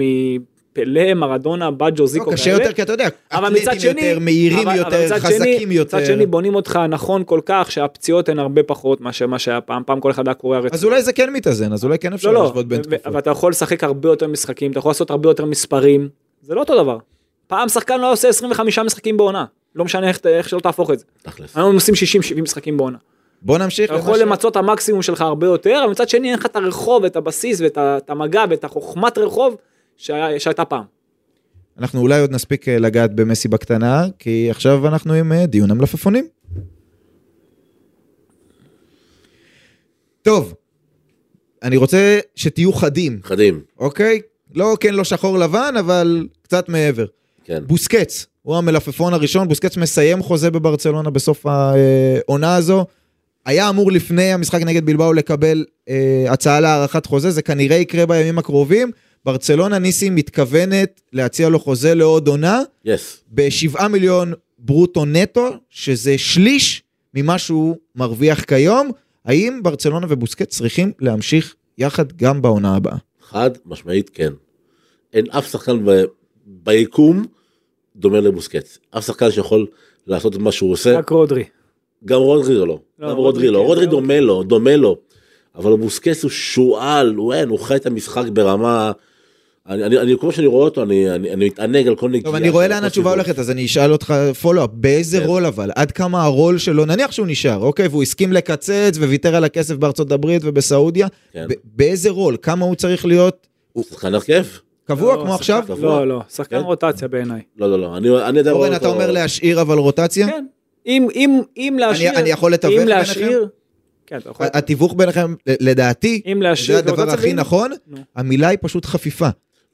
מפלה, מרדונה, בג'ו, לא, זיקו קשה יותר כי אתה יודע, אבל מצד אתלטים שני, יותר, מהירים אבל- אבל יותר, מצד חזקים שני, יותר. מצד שני בונים אותך נכון כל כך שהפציעות הן הרבה פחות מאשר מה שהיה פעם, פעם כל אחד היה קורע רצועה. אז אולי זה כן מתאזן, אז אולי כן אפשר לא, לא, להשוות בין ו- תקופות. אבל אתה יכול לשחק הרבה יותר משחקים, אתה יכול לעשות הרבה יותר מספרים, זה לא אותו דבר. פעם שחקן לא עושה 25 משחקים בעונה, לא משנה איך, איך שלא תהפוך את זה. תכלס. היום עושים 60-70 משחקים בעונה. בוא נמשיך. אתה יכול למצות את המקסימום שלך הרבה יותר, אבל מצד שני אין לך את הרחוב, את הבסיס ואת המגע ואת החוכמת רחוב שהיה- שהייתה פעם. אנחנו אולי עוד נספיק אה, לגעת במסי בקטנה, כי עכשיו אנחנו עם אה, דיון המלפפונים. טוב, אני רוצה שתהיו חדים, חדים. אוקיי? לא כן, לא שחור לבן, אבל קצת מעבר. כן. בוסקץ, הוא המלפפון הראשון, בוסקץ מסיים חוזה בברצלונה בסוף העונה הזו. היה אמור לפני המשחק נגד בלבאו לקבל אה, הצעה להארכת חוזה, זה כנראה יקרה בימים הקרובים. ברצלונה ניסים מתכוונת להציע לו חוזה לעוד עונה יס. ב-7 מיליון ברוטו נטו, שזה שליש ממה שהוא מרוויח כיום. האם ברצלונה ובוסקץ צריכים להמשיך יחד גם בעונה הבאה? חד משמעית כן. אין אף שחקן ב... ביקום דומה לבוסקץ. אף שחקן שיכול לעשות את מה שהוא עושה. רק רודרי. גם רודרי לא. לא, גם רודרי רודרי לא. כן, רודרי לא. דומה לו, דומה לו. אבל בוסקץ הוא שועל, הוא אין, הוא חי את המשחק ברמה... אני, אני, אני, כמו שאני רואה אותו, אני, אני, אני מתענג על כל נגיעה. טוב, אני רואה לאן התשובה. הולכת, אז אני אשאל אותך פולו-אפ, באיזה כן. רול אבל? עד כמה הרול שלו, נניח שהוא נשאר, אוקיי, והוא הסכים לקצץ וויתר על הכסף בארצות הברית ובסעודיה, כן. ב- באיזה רול? כמה הוא צריך להיות שחקן הרכב? קבוע לא, כמו שחקן- עכשיו? קבוע. לא, לא, שחקן כן? רוטציה בעיניי. לא, לא, לא. אני, אני רואה אורן, אותו... אתה אומר להשאיר אבל רוטציה? כן. אם, אם, אם להשאיר, אני יכול לתווך אם ביניכם? להשאיר, כן, אתה יכול, התיווך ביניכם, לדעתי, אם להשאיר, זה הדבר הכי נכון, נו. המילה היא פשוט חפיפה.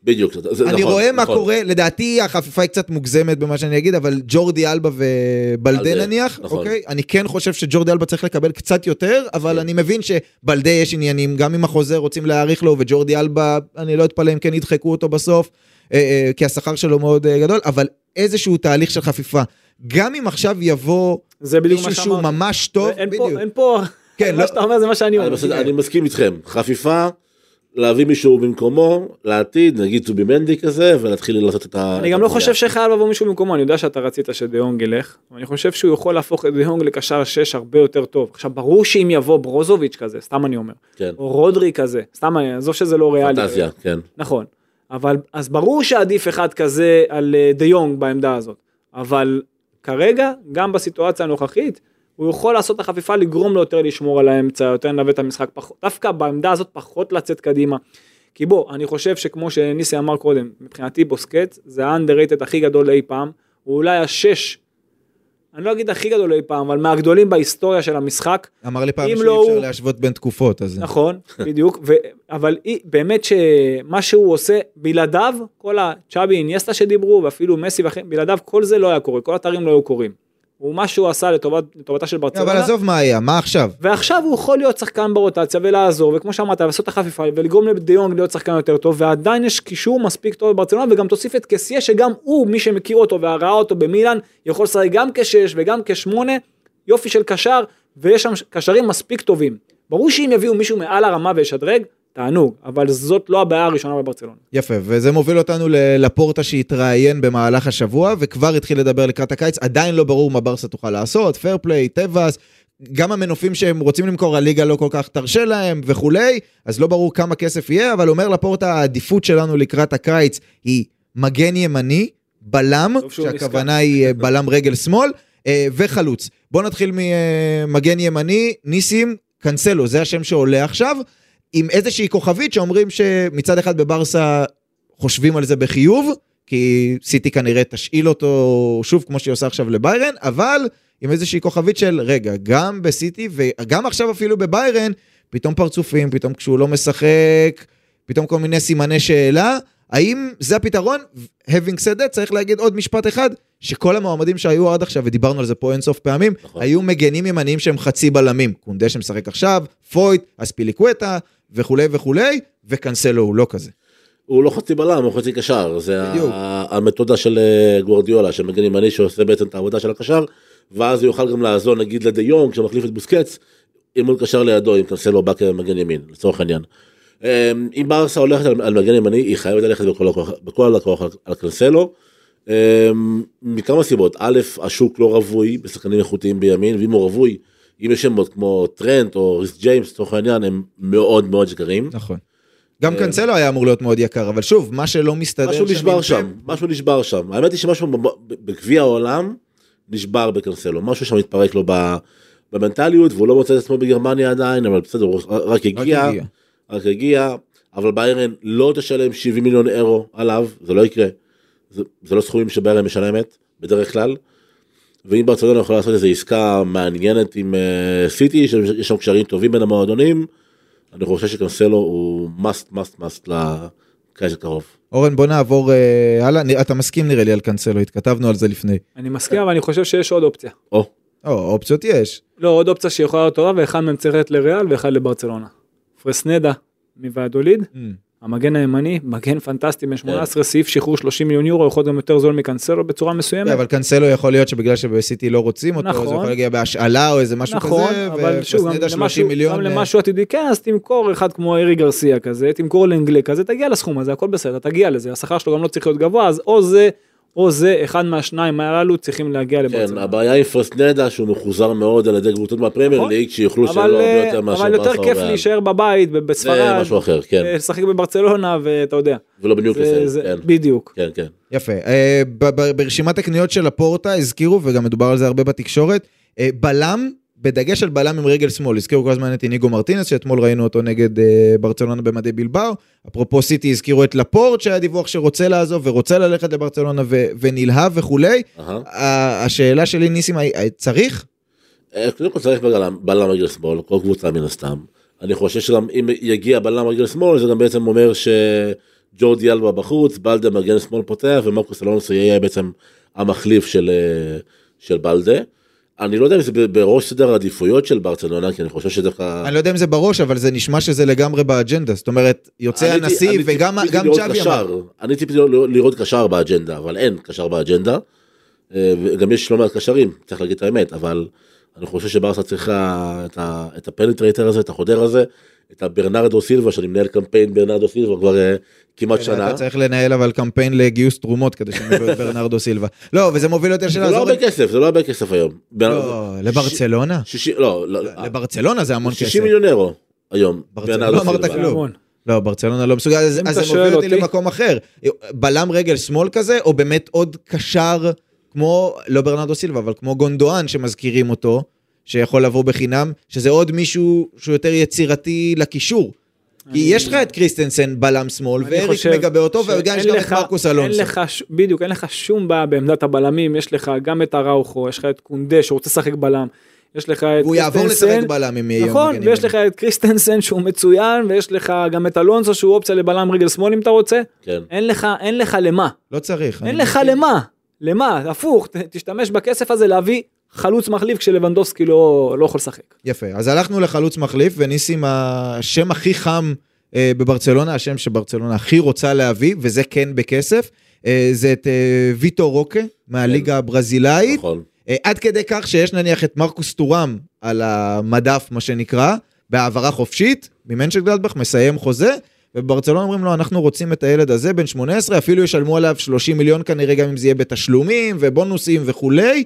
בדיוק. זה, זה אני נכון, רואה מה נכון. קורה, לדעתי החפיפה היא קצת מוגזמת במה שאני אגיד, אבל ג'ורדי אלבה ובלדה בלדה, נניח, נכון. אוקיי? אני כן חושב שג'ורדי אלבה צריך לקבל קצת יותר, אבל כן. אני מבין שבלדה יש עניינים, גם אם החוזה רוצים להאריך לו, וג'ורדי אלבה, אני לא אתפלא אם כן ידחקו אותו בסוף, אה, אה, כי השכר שלו מאוד אה, גדול, אבל איזשהו תהליך של חפיפה. גם אם עכשיו יבוא מישהו שהוא. ממש טוב, אין פה, בדיוק. אין פה, כן, מה לא- שאתה אומר זה מה שאני אני, אומר. אני מסכים איתכם. חפיפה, להביא מישהו במקומו, לעתיד, נגיד טובימנדי כזה, ולהתחיל לעשות את ה... אני גם לא. חושב שחייב לבוא מישהו במקומו, אני יודע שאתה רצית שדיונג ילך, אני חושב שהוא יכול להפוך את דיונג לקשר שש הרבה יותר טוב. עכשיו ברור שאם יבוא ברוזוביץ' כזה, סתם אני אומר, כן. או רודרי כזה, סתם אני, עזוב שזה לא ריאלי. פנטזיה, כן. נכון. אבל אז ברור שעדיף אחד כזה על אה, דיונג בעמדה הזאת. אבל כרגע, גם בסיטואציה הנוכחית, הוא יכול לעשות את החפיפה, לגרום לו יותר לשמור על האמצע, יותר לנווט את המשחק, פחות, דווקא בעמדה הזאת פחות לצאת קדימה. כי בוא, אני חושב שכמו שניסי אמר קודם, מבחינתי בוסקט זה ה-underrated הכי גדול אי פעם, הוא אולי השש, אני לא אגיד הכי גדול אי פעם, אבל מהגדולים בהיסטוריה של המשחק, אמר לי פעם שאי לא אפשר הוא- להשוות בין תקופות, אז... נכון, בדיוק, ו... אבל אי- באמת שמה שהוא עושה, בלעדיו, כל הצ'אבי איניאסטה שדיברו, ואפילו מסי ואחרים, בלעדיו כל זה לא היה קורה, כל האתרים לא היו קורים. הוא מה שהוא עשה לטובת, לטובתה של אבל ברצלונה, עזוב מה היה, מה עכשיו? ועכשיו הוא יכול להיות שחקן ברוטציה ולעזור, וכמו שאמרת, לעשות את החפיפה ולגרום לדיונג להיות שחקן יותר טוב, ועדיין יש קישור מספיק טוב בברצלונה, וגם תוסיף את קסיה, שגם הוא, מי שמכיר אותו וראה אותו במילאן, יכול לשחק גם כשש וגם כשמונה, יופי של קשר, ויש שם קשרים מספיק טובים. ברור שאם יביאו מישהו מעל הרמה וישדרג, תענוג, אבל זאת לא הבעיה הראשונה בברצלונה. יפה, וזה מוביל אותנו ללפורטה שהתראיין במהלך השבוע, וכבר התחיל לדבר לקראת הקיץ, עדיין לא ברור מה ברסה תוכל לעשות, פייר פליי, טבעס, גם המנופים שהם רוצים למכור, הליגה לא כל כך תרשה להם וכולי, אז לא ברור כמה כסף יהיה, אבל אומר לפורטה, העדיפות שלנו לקראת הקיץ היא מגן ימני, בלם, שהכוונה היא אה, בלם רגל שמאל, אה, וחלוץ. בואו נתחיל ממגן ימני, ניסים קנסלו, זה השם שעולה עכשיו. עם איזושהי כוכבית שאומרים שמצד אחד בברסה חושבים על זה בחיוב, כי סיטי כנראה תשאיל אותו שוב כמו שהיא עושה עכשיו לביירן, אבל עם איזושהי כוכבית של רגע, גם בסיטי וגם עכשיו אפילו בביירן, פתאום פרצופים, פתאום כשהוא לא משחק, פתאום כל מיני סימני שאלה, האם זה הפתרון? having said that, צריך להגיד עוד משפט אחד, שכל המועמדים שהיו עד עכשיו, ודיברנו על זה פה אינסוף פעמים, נכון. היו מגנים ימניים שהם חצי בלמים. קונדה שמשחק עכשיו, פויט, אספיליקווטה, וכולי וכולי, וקנסלו הוא לא כזה. הוא לא חצי בלם, הוא חצי קשר, זה. ה- המתודה של אה, גוורדיולה, של מגן ימני שעושה בעצם את העבודה של הקשר, ואז הוא יוכל גם לעזור נגיד לדה יונג שמחליף את בוסקץ, אם הוא קשר לידו, אם קנסלו בא כמגן ימין, לצורך העניין. אה, אם ברסה הולכת על, על מגן ימני, היא חייבת ללכת בכל הכוח, בכל הכוח על, על קנסלו, אה, מכמה סיבות, א', השוק לא רווי בשחקנים איכותיים בימין, ואם הוא רווי, אם יש שמות כמו טרנט או ריס ג'יימס, לצורך העניין, הם מאוד מאוד יקרים. נכון. גם קנסלו היה אמור להיות מאוד יקר, אבל שוב, מה שלא מסתדר משהו נשבר עם שם, משהו נשבר שם. האמת היא שמשהו בגביע העולם נשבר בקנסלו, משהו שם התפרק לו במנטליות והוא לא מוצא את עצמו בגרמניה עדיין, אבל בסדר, הוא רק הגיע, הגיע. רק הגיע, אבל ביירן לא תשלם 70 מיליון אירו עליו, זה לא יקרה. זה, זה לא סכומים שביירן משלמת בדרך כלל. ואם ברצלונה יכולה לעשות איזו עסקה מעניינת עם אה, סיטי, שיש שם קשרים טובים בין המועדונים, אני חושב שקנסלו הוא must must must לקיץ הקרוב. אורן, בוא נעבור אה, הלאה. נ- אתה מסכים נראה לי על קנסלו, התכתבנו על זה לפני. אני מסכים, אבל אני חושב שיש עוד אופציה. או, או, אופציות יש. לא, עוד אופציה שיכולה להיות טובה, ואחד מהם צריך ללכת לריאל ואחד לברצלונה. פרסנדה מוועדוליד, Mm. המגן הימני, מגן פנטסטי בן 18, סעיף שחרור 30 מיליון יורו, יכול להיות גם יותר זול מקנסלו בצורה מסוימת. אבל קנסלו יכול להיות שבגלל שבסיטי לא רוצים אותו, נכון. יכול להגיע בהשאלה או איזה משהו נכון, כזה, אבל שוב, גם ופרסנדה 30 למשהו, מיליון. גם אה, למשהו עתידי, כן, אז תמכור אחד כמו ארי גרסיה כזה, תמכור לאנגלה כזה, תגיע לסכום הזה, הכל בסדר, תגיע לזה, השכר שלו גם לא צריך להיות גבוה, אז או זה, או זה, אחד מהשניים הללו צריכים להגיע כן, לברצלונה. הבעיה עם פרסנדה שהוא מחוזר מאוד על ידי קבוצות מהפרמייר נכון. ליג שיוכלו שלו אבל, הרבה אה, יותר מאשר אבל יותר כיף. להישאר בבית, ב- זה בספרד, משהו אחר, כן, לשחק בברצלונה, ואתה יודע, ולא זה- כן, בדיוק. כן, כן. יפה. אה, ב- ב- ברשימת הקניות של הפורטה הזכירו, וגם מדובר על זה הרבה בתקשורת, אה, בלם, בדגש על בלם עם רגל שמאל, הזכירו כל הזמן את איניגו מרטינס, שאתמול ראינו אותו נגד אה, ברצלונה במדי בלבאו. אפרופו סיטי הזכירו את לפורט, שהיה דיווח שרוצה לעזוב ורוצה ללכת לברצלונה ו- ונלהב וכולי. ה- השאלה שלי, ניסים, צריך? אה, קודם כל צריך בלם, בלם רגל שמאל, כל קבוצה מן הסתם. אני חושב שגם אם יגיע בלם רגל שמאל זה גם בעצם אומר שג'ורדי אלבה בחוץ, בלדה מגן שמאל פותח ומרקוס אלונסו יהיה בעצם המחליף של, אה, של בלדה. אני לא יודע אם זה בראש סדר העדיפויות של ברצלונה, כי אני חושב שדווקא... אני לא יודע אם זה בראש, אבל זה נשמע שזה לגמרי באג'נדה. זאת אומרת, יוצא הנשיא אני וגם גם קשר. אמר. אני ציפיתי לראות- לראות קשר באג'נדה, אבל אין קשר באג'נדה. אה, וגם יש לא מעט קשרים, צריך להגיד את האמת, אבל אני חושב שברסה צריכה את ה- את ה penetrator הזה, את החודר הזה, את הברנרדו סילבה, שאני מנהל קמפיין ברנרדו סילבה כבר אה, כמעט שנה. אתה צריך לנהל אבל קמפיין לגיוס תרומות כדי שהם יביאו את ברנרדו סילבה. לא, וזה מוביל יותר זה שאלה. לא אז הרבה כסף, זה לא הרבה כסף היום. לא, לברצלונה? שישי- לא, לא, לברצלונה זה המון כסף. 60 מיליון אירו היום. ברצלונה ברנרדו לא אמרת סילבה. כלום. לא, ברצלונה לא מסוגל, אז זה מוביל אותי- למקום אחר. בלם רגל שמאל כזה, או באמת עוד קשר כמו, לא ברנרדו סילבה, אבל כמו גונדואן שמזכירים אותו, שיכול לבוא בחינם, שזה עוד מישהו שהוא יותר יצירתי לקישור. כי יש לך את קריסטנסן בלם שמאל, אני ואריק חושב מגבה אותו, וגם יש גם את מרקוס אין אלונסו. לך, ש- בדיוק, אין לך שום בעיה בעמדת הבלמים, יש לך גם את אראוכו, יש לך את קונדה שרוצה לשחק בלם, יש לך את והוא יעבור לשחק קריסטנסן, בלם אם יהיה נכון, ויש. לך את קריסטנסן שהוא מצוין, ויש לך גם את אלונסו שהוא אופציה לבלם רגל שמאל אם אתה רוצה, כן. אין לך, אין לך למה, לא צריך. אין לך. למה, למה, הפוך, תשתמש בכסף הזה להביא חלוץ מחליף כשלבנדובסקי לא, לא יכול לשחק. יפה, אז הלכנו לחלוץ מחליף, וניסים השם הכי חם אה, בברצלונה, השם שברצלונה הכי רוצה להביא, וזה כן בכסף, אה, זה את אה, ויטו רוקה מהליגה הברזילאית, נכון. אה, עד כדי כך שיש נניח את מרקוס טורם על המדף, מה שנקרא, בהעברה חופשית, ממנצ'ל גלדבך, מסיים חוזה, ובברצלונה אומרים לו, אנחנו רוצים את הילד הזה, בן 18, אפילו ישלמו עליו 30 מיליון כנראה, גם אם זה יהיה בתשלומים ובונוסים וכולי.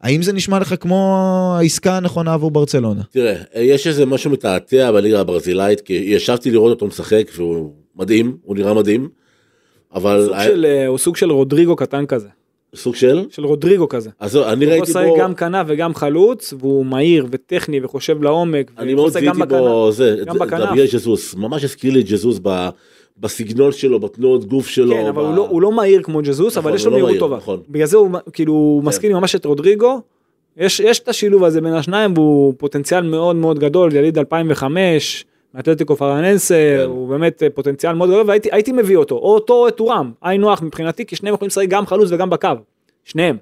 האם זה נשמע לך כמו העסקה הנכונה עבור ברצלונה? תראה, יש איזה משהו מתעתע בליגה הברזילאית, כי ישבתי לראות אותו משחק והוא מדהים, הוא נראה מדהים, אבל סוג של, אה, הוא סוג של רודריגו קטן כזה, סוג של, של רודריגו כזה. אז אני הוא ראיתי בו, גם כנף וגם חלוץ, והוא מהיר וטכני וחושב לעומק. אני מאוד זיהיתי. בו, זה, גם בכנף. ג'זוס, ממש הזכיר לי את ג'זוס ב- בסגנון שלו, בתנועות גוף שלו. כן, אבל ב- הוא לא- הוא לא מהיר כמו ג'זוס, נכון, אבל יש הוא לו לא מהירות מהיר, טובה. נכון. בגלל זה הוא כאילו הוא כן. מזכיר ממש את רודריגו. יש יש את השילוב הזה בין השניים והוא פוטנציאל מאוד מאוד גדול, יליד 2005, מאתלטיקו פרנסה, כן. הוא באמת אה, פוטנציאל מאוד גדול, והייתי הייתי מביא אותו, או אותו או את טורם, היינו הך מבחינתי, כי שניהם יכולים לשחק גם חלוץ וגם בקו, שניהם.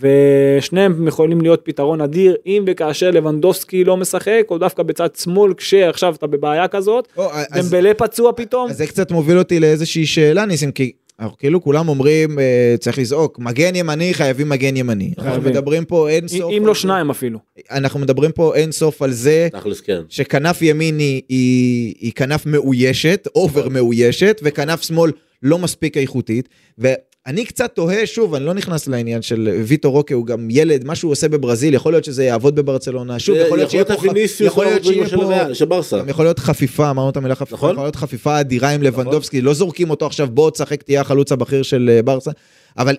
ושניהם יכולים להיות פתרון אדיר, אם וכאשר לבנדובסקי לא משחק, או דווקא בצד שמאל, כשעכשיו אתה בבעיה כזאת, או, אז- דמבלה פצוע פתאום. אז זה קצת מוביל אותי לאיזושהי שאלה, ניסים, כי אנחנו כאילו כולם אומרים, אה, צריך לזעוק, מגן ימני, חייבים מגן ימני. אנחנו. מדברים פה אין סוף... אם לא שניים אפילו. אנחנו מדברים פה אין סוף על זה כן. שכנף ימין היא, היא, היא כנף מאוישת, over מאוישת, וכנף שמאל לא מספיק איכותית. ואני קצת תוהה, שוב, אני לא נכנס לעניין של ויטור רוקה, הוא גם ילד, מה שהוא עושה בברזיל, יכול להיות שזה יעבוד בברצלונה. שוב, יכול להיות שיהיה פה... יכול להיות שיהיה פה... יכול להיות חפיפה, אמרנו את המילה חפיפה, נכון. יכול להיות חפיפה אדירה עם לבנדובסקי, לא זורקים אותו עכשיו, בוא תשחק, תהיה החלוץ הבכיר של אה, ברסה, אבל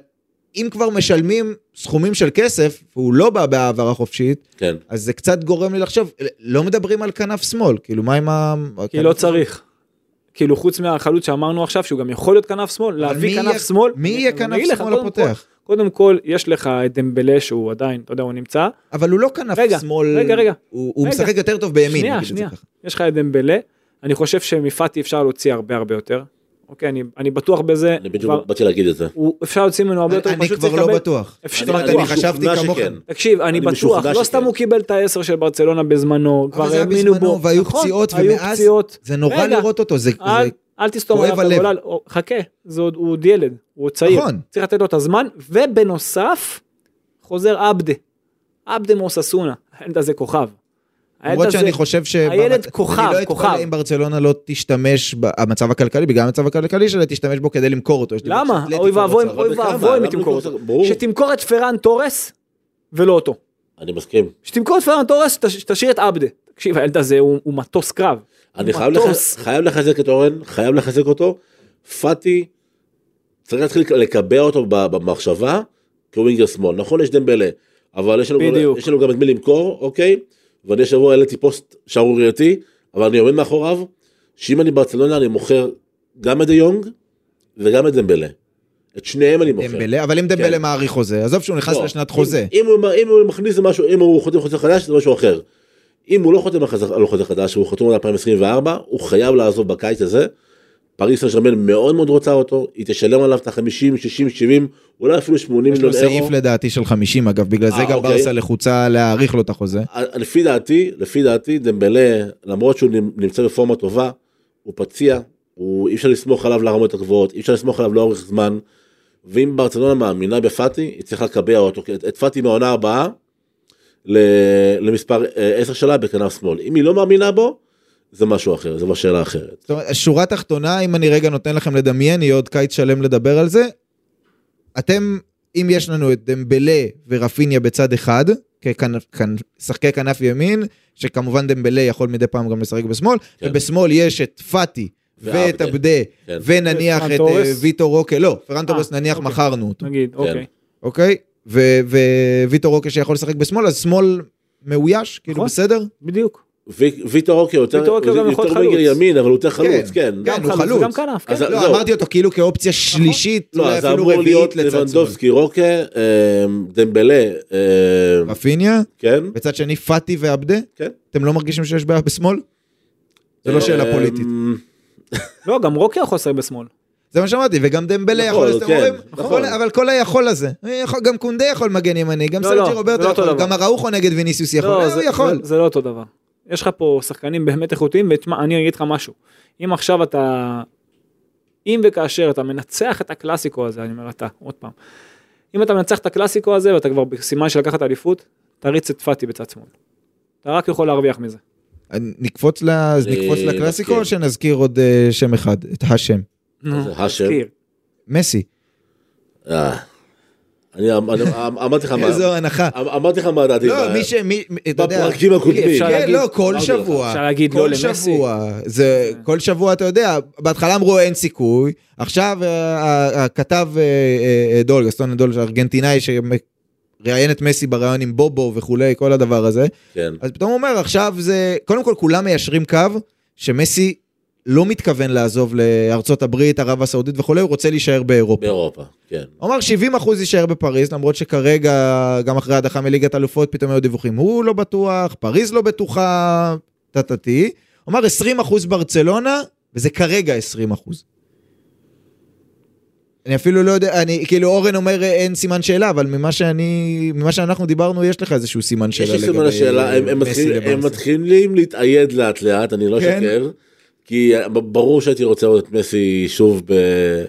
אם כבר משלמים סכומים של כסף, והוא לא בא בהעברה חופשית, כן. אז זה קצת גורם לי לחשוב, לא מדברים על כנף שמאל, כאילו מה עם ה... כי לא צריך. כאילו חוץ מהחלוץ שאמרנו עכשיו שהוא גם יכול להיות כנף שמאל להביא כנף יהיה- שמאל מי יהיה כנף שמאל קודם הפותח? כל- קודם כל יש לך את דמבלה שהוא עדיין אתה יודע הוא נמצא אבל הוא לא כנף רגע, שמאל, רגע, רגע. הוא הוא רגע. משחק יותר טוב בימין, שנייה שנייה. יש לך את דמבלה אני חושב שמפאטי אפשר להוציא הרבה הרבה יותר אוקיי אני אני בטוח בזה אני בדיוק כבר- באתי להגיד את זה. הוא- אפשר להוציא ממנו הרבה יותר אני כבר לא בטוח. אפשר- אני אני חשבתי כמוכם. שכן. תקשיב אני אני בטוח לא סתם שכן. הוא קיבל את העשר של ברצלונה בזמנו כבר האמינו בו והיו נכון, פציעות, ומאז פציעות. זה נורא רגע, לראות אותו, זה... אל, תסתום עליו. את הגולל, חכה, זה עוד, הוא עוד ילד, הוא עוד צעיר, נכון. צריך לתת לו את הזמן, ובנוסף, חוזר עבדה, עבדה מאוססונה, הילד הזה כוכב. למרות שאני חושב ש... הילד כוכב, אני לא כוכב. אתפלא אם ברצלונה לא תשתמש, במצב הכלכלי, בגלל המצב הכלכלי שלה, תשתמש בו כדי למכור אותו. למה? אוי ואבוי. אוי? ואבוי אם תמכור אותו. ברור. שתמכור את פרן תורס, ולא אותו. אני מסכים. שתמכור את פרן תורס, תש- תשאיר את עבדה. תקשיב, הילד הזה הוא הוא מטוס קרב. אני הוא חייב מטוס. לח- חייב לחזק את אורן, חייב לחזק אותו. פאטי, צריך להתחיל לקבע אותו במחשבה כווינגר שמאל. נכון, יש דמבלה, אבל. יש לנו גם את מי למכור, אוקיי? ואני השבוע העליתי פוסט שערורייתי, אבל אני עומד מאחוריו, שאם אני ברצלונה אני מוכר גם את דה יונג וגם את דמבלה. את שניהם אני מוכר. דמבלה, אבל אם דמבלה כן. מעריך חוזה, עזוב שהוא נכנס לא, לשנת אם- חוזה. אם הוא- אם הוא מכניס משהו, אם הוא חותם חוזה חדש זה משהו אחר. אם הוא לא חותם על חוזה חדש, הוא חתום על 2024, הוא חייב לעזוב בקיץ הזה. פריס סן ג'רמן מאוד מאוד רוצה אותו, היא תשלם עליו את ה-50, 60, 70, אולי אפילו 80 יש לו מיליון אירו. סעיף לדעתי של 50 אגב, בגלל זה אה, גם אוקיי. ברסה לחוצה להאריך לו את החוזה. אה, לפי דעתי, לפי דעתי, דמבלה, למרות שהוא נמצא בפורמה טובה, הוא פציע, הוא, אי אפשר לסמוך עליו לרמות הגבוהות, אי אפשר לסמוך עליו לאורך זמן, ואם ברצלונה מאמינה בפאטי, היא צריכה לקבע אותו, את, פאטי מהעונה הבאה, למספר אה, 10 שלה בכנף שמאל. אם היא לא מאמינה בו, זה משהו אחר, זה בשאלה אחרת. זאת אומרת, שורה תחתונה, אם אני רגע נותן לכם לדמיין, יהיה עוד קיץ שלם לדבר על זה. אתם, אם יש לנו את דמבלה ורפיניה בצד אחד, כשחקי כנף ימין, שכמובן דמבלה יכול מדי פעם גם לשחק בשמאל, כן. ובשמאל יש את פאטי ואת. עבדה, כן. ונניח את. אה, ויטו רוקה, לא, פרן תורס אה, נניח אוקיי. מכרנו אותו, נגיד, אוקיי. אוקיי? ו- וויטו רוקה שיכול לשחק בשמאל, אז שמאל מאויש, כאילו נכון. בסדר? בדיוק. וי- ויטור אוקיי יותר, גם חלוץ. ימין, אבל הוא יותר חלוץ, כן. כן, גם חלוץ. וגם כנף, כן. אז- לא, זהו. אמרתי אותו כאילו כאופציה שלישית, לא, אז אמור להיות. לבנדובסקי, רוקה, אה, דמבלה, אה, רפיניה, כן, בצד שני פאטי ועבדה, כן. אתם לא מרגישים שיש בעיה בשמאל? זה לא שאלה אה, פוליטית. לא, גם רוקי יכול לשחק בשמאל. זה מה שאמרתי, וגם דמבלה נכון, יכול, אז אתם כן, אומרים, נכון. כל- אבל כל היכול הזה, יכול- גם קונדה יכול מגן ימני, גם לא, סרג'י לא, רוברטו לא יכול. גם אראוחו נגד ויניסיוס יכול, לא, אה, הוא יכול. זה לא אותו דבר. יש לך פה שחקנים באמת איכותיים, ותשמע, אני אגיד לך משהו. אם עכשיו אתה... אם וכאשר אתה מנצח את הקלאסיקו הזה, אני אומר אתה, עוד פעם. אם אתה מנצח את הקלאסיקו הזה ואתה כבר בסימן של לקחת אליפות, תריץ את פאטי בצד שמאל. אתה רק יכול להרוויח מזה. נקפוץ ל- אני נקפוץ לקלאסיקו. או שנזכיר עוד אה, שם אחד, את השם? נו, השם? מסי. אני אמ- אני- אמ- אמרתי לך מה, איזו הנחה. אמ- אמרתי לך מה דעתי, לא, מי ש... מי- אתה יודע... בפרקים הקודמים. אפשר כן, לא, כל. שבוע. אפשר להגיד כל לא למסי. שבוע. זה, כל שבוע אתה יודע, בהתחלה אמרו אין סיכוי, עכשיו אה, הכתב אה, אה, דולג, אסטון דולג, ארגנטינאי שראיין את מסי בריאיון עם בובו וכולי, כל הדבר הזה, כן, אז פתאום הוא אומר, עכשיו זה, קודם כל כולם מיישרים קו, שמסי לא מתכוון לעזוב לארצות הברית, ערב הסעודית וכולי, הוא רוצה להישאר באירופה. באירופה, כן. הוא אמר 70 אחוז יישאר בפריז, למרות שכרגע, גם אחרי הדחה מליגת אלופות, פתאום היו דיווחים, הוא לא בטוח, פריז לא בטוחה, טטטי. הוא אמר 20% ברצלונה, וזה כרגע 20%. אני אפילו לא יודע, אני, כאילו אורן אומר אין סימן שאלה, אבל ממה שאני, ממה שאנחנו דיברנו, יש לך איזשהו סימן יש שאלה לי סימן השאלה, הם- הם מתחיל- הם. מתחילים להתאייד לאט לאט, אני לא כן. אשקר, כי ברור שהייתי רוצה לראות את מסי שוב ב-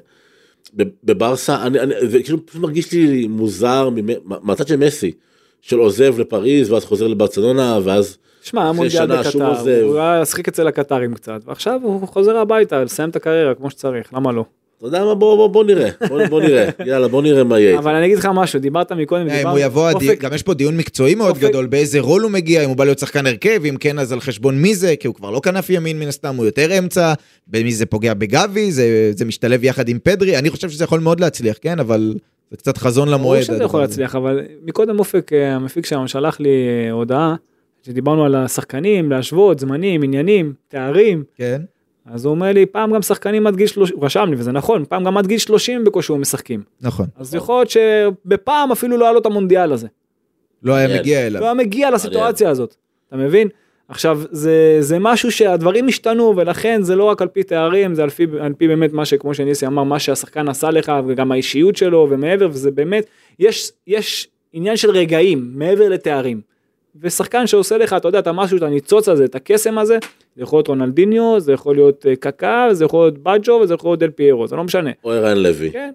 ב- בברסה, אני- אני- זה כאילו פשוט מרגיש לי מוזר מהצד של מסי, של עוזב לפריז ואז חוזר לברצלונה ואז שמע, המונדיאל בקטר. הוא היה לשחק אצל הקטרים קצת, ועכשיו הוא חוזר הביתה לסיים את הקריירה כמו שצריך, למה לא? אתה יודע מה בוא בוא- בוא נראה בוא בוא נראה יאללה בוא נראה מה יהיה. אבל אני אגיד לך משהו, דיברת מקודם, אה, אם דיברנו- הוא יבוא, אופק- גם יש פה דיון מקצועי מאוד אופק- גדול, באיזה רול הוא מגיע, אם הוא בא להיות שחקן הרכב, אם כן אז על חשבון מי זה, כי הוא כבר לא כנף ימין מן הסתם, הוא יותר אמצע, במי זה פוגע בגבי, זה, זה משתלב יחד עם פדרי, אני חושב שזה יכול מאוד להצליח, כן, אבל זה קצת חזון ברור למועד. שזה הדבר יכול. להצליח, אבל מקודם אופק, אה, המפיק שלנו, שלח לי אה, הודעה, שדיברנו על השחקנים, להשוות, זמנים, עניינים, תארים, כן, אז הוא אומר לי, פעם גם שחקנים עד גיל 30, הוא רשם לי, וזה נכון, פעם גם עד גיל 30 בקושי הוא משחקים. נכון. אז יכול להיות שבפעם אפילו לא היה לו את המונדיאל הזה. לא היה מעניין. מגיע לא אליו. היה מגיע לסיטואציה הזאת, אתה מבין? עכשיו, זה, זה משהו שהדברים השתנו, ולכן זה לא רק על פי תארים, זה על פי, על פי באמת מה שכמו שניסי אמר, מה שהשחקן עשה לך, וגם האישיות שלו, ומעבר, וזה באמת, יש, יש עניין של רגעים, מעבר לתארים. ושחקן שעושה לך, אתה יודע, את המשהו, את הניצוץ הזה, את הקסם הזה, זה יכול להיות רונלדיניו, זה יכול להיות אה, קקה, זה יכול להיות בג'ו, וזה יכול להיות דל פיירו, זה לא משנה. או ערן לוי. כן,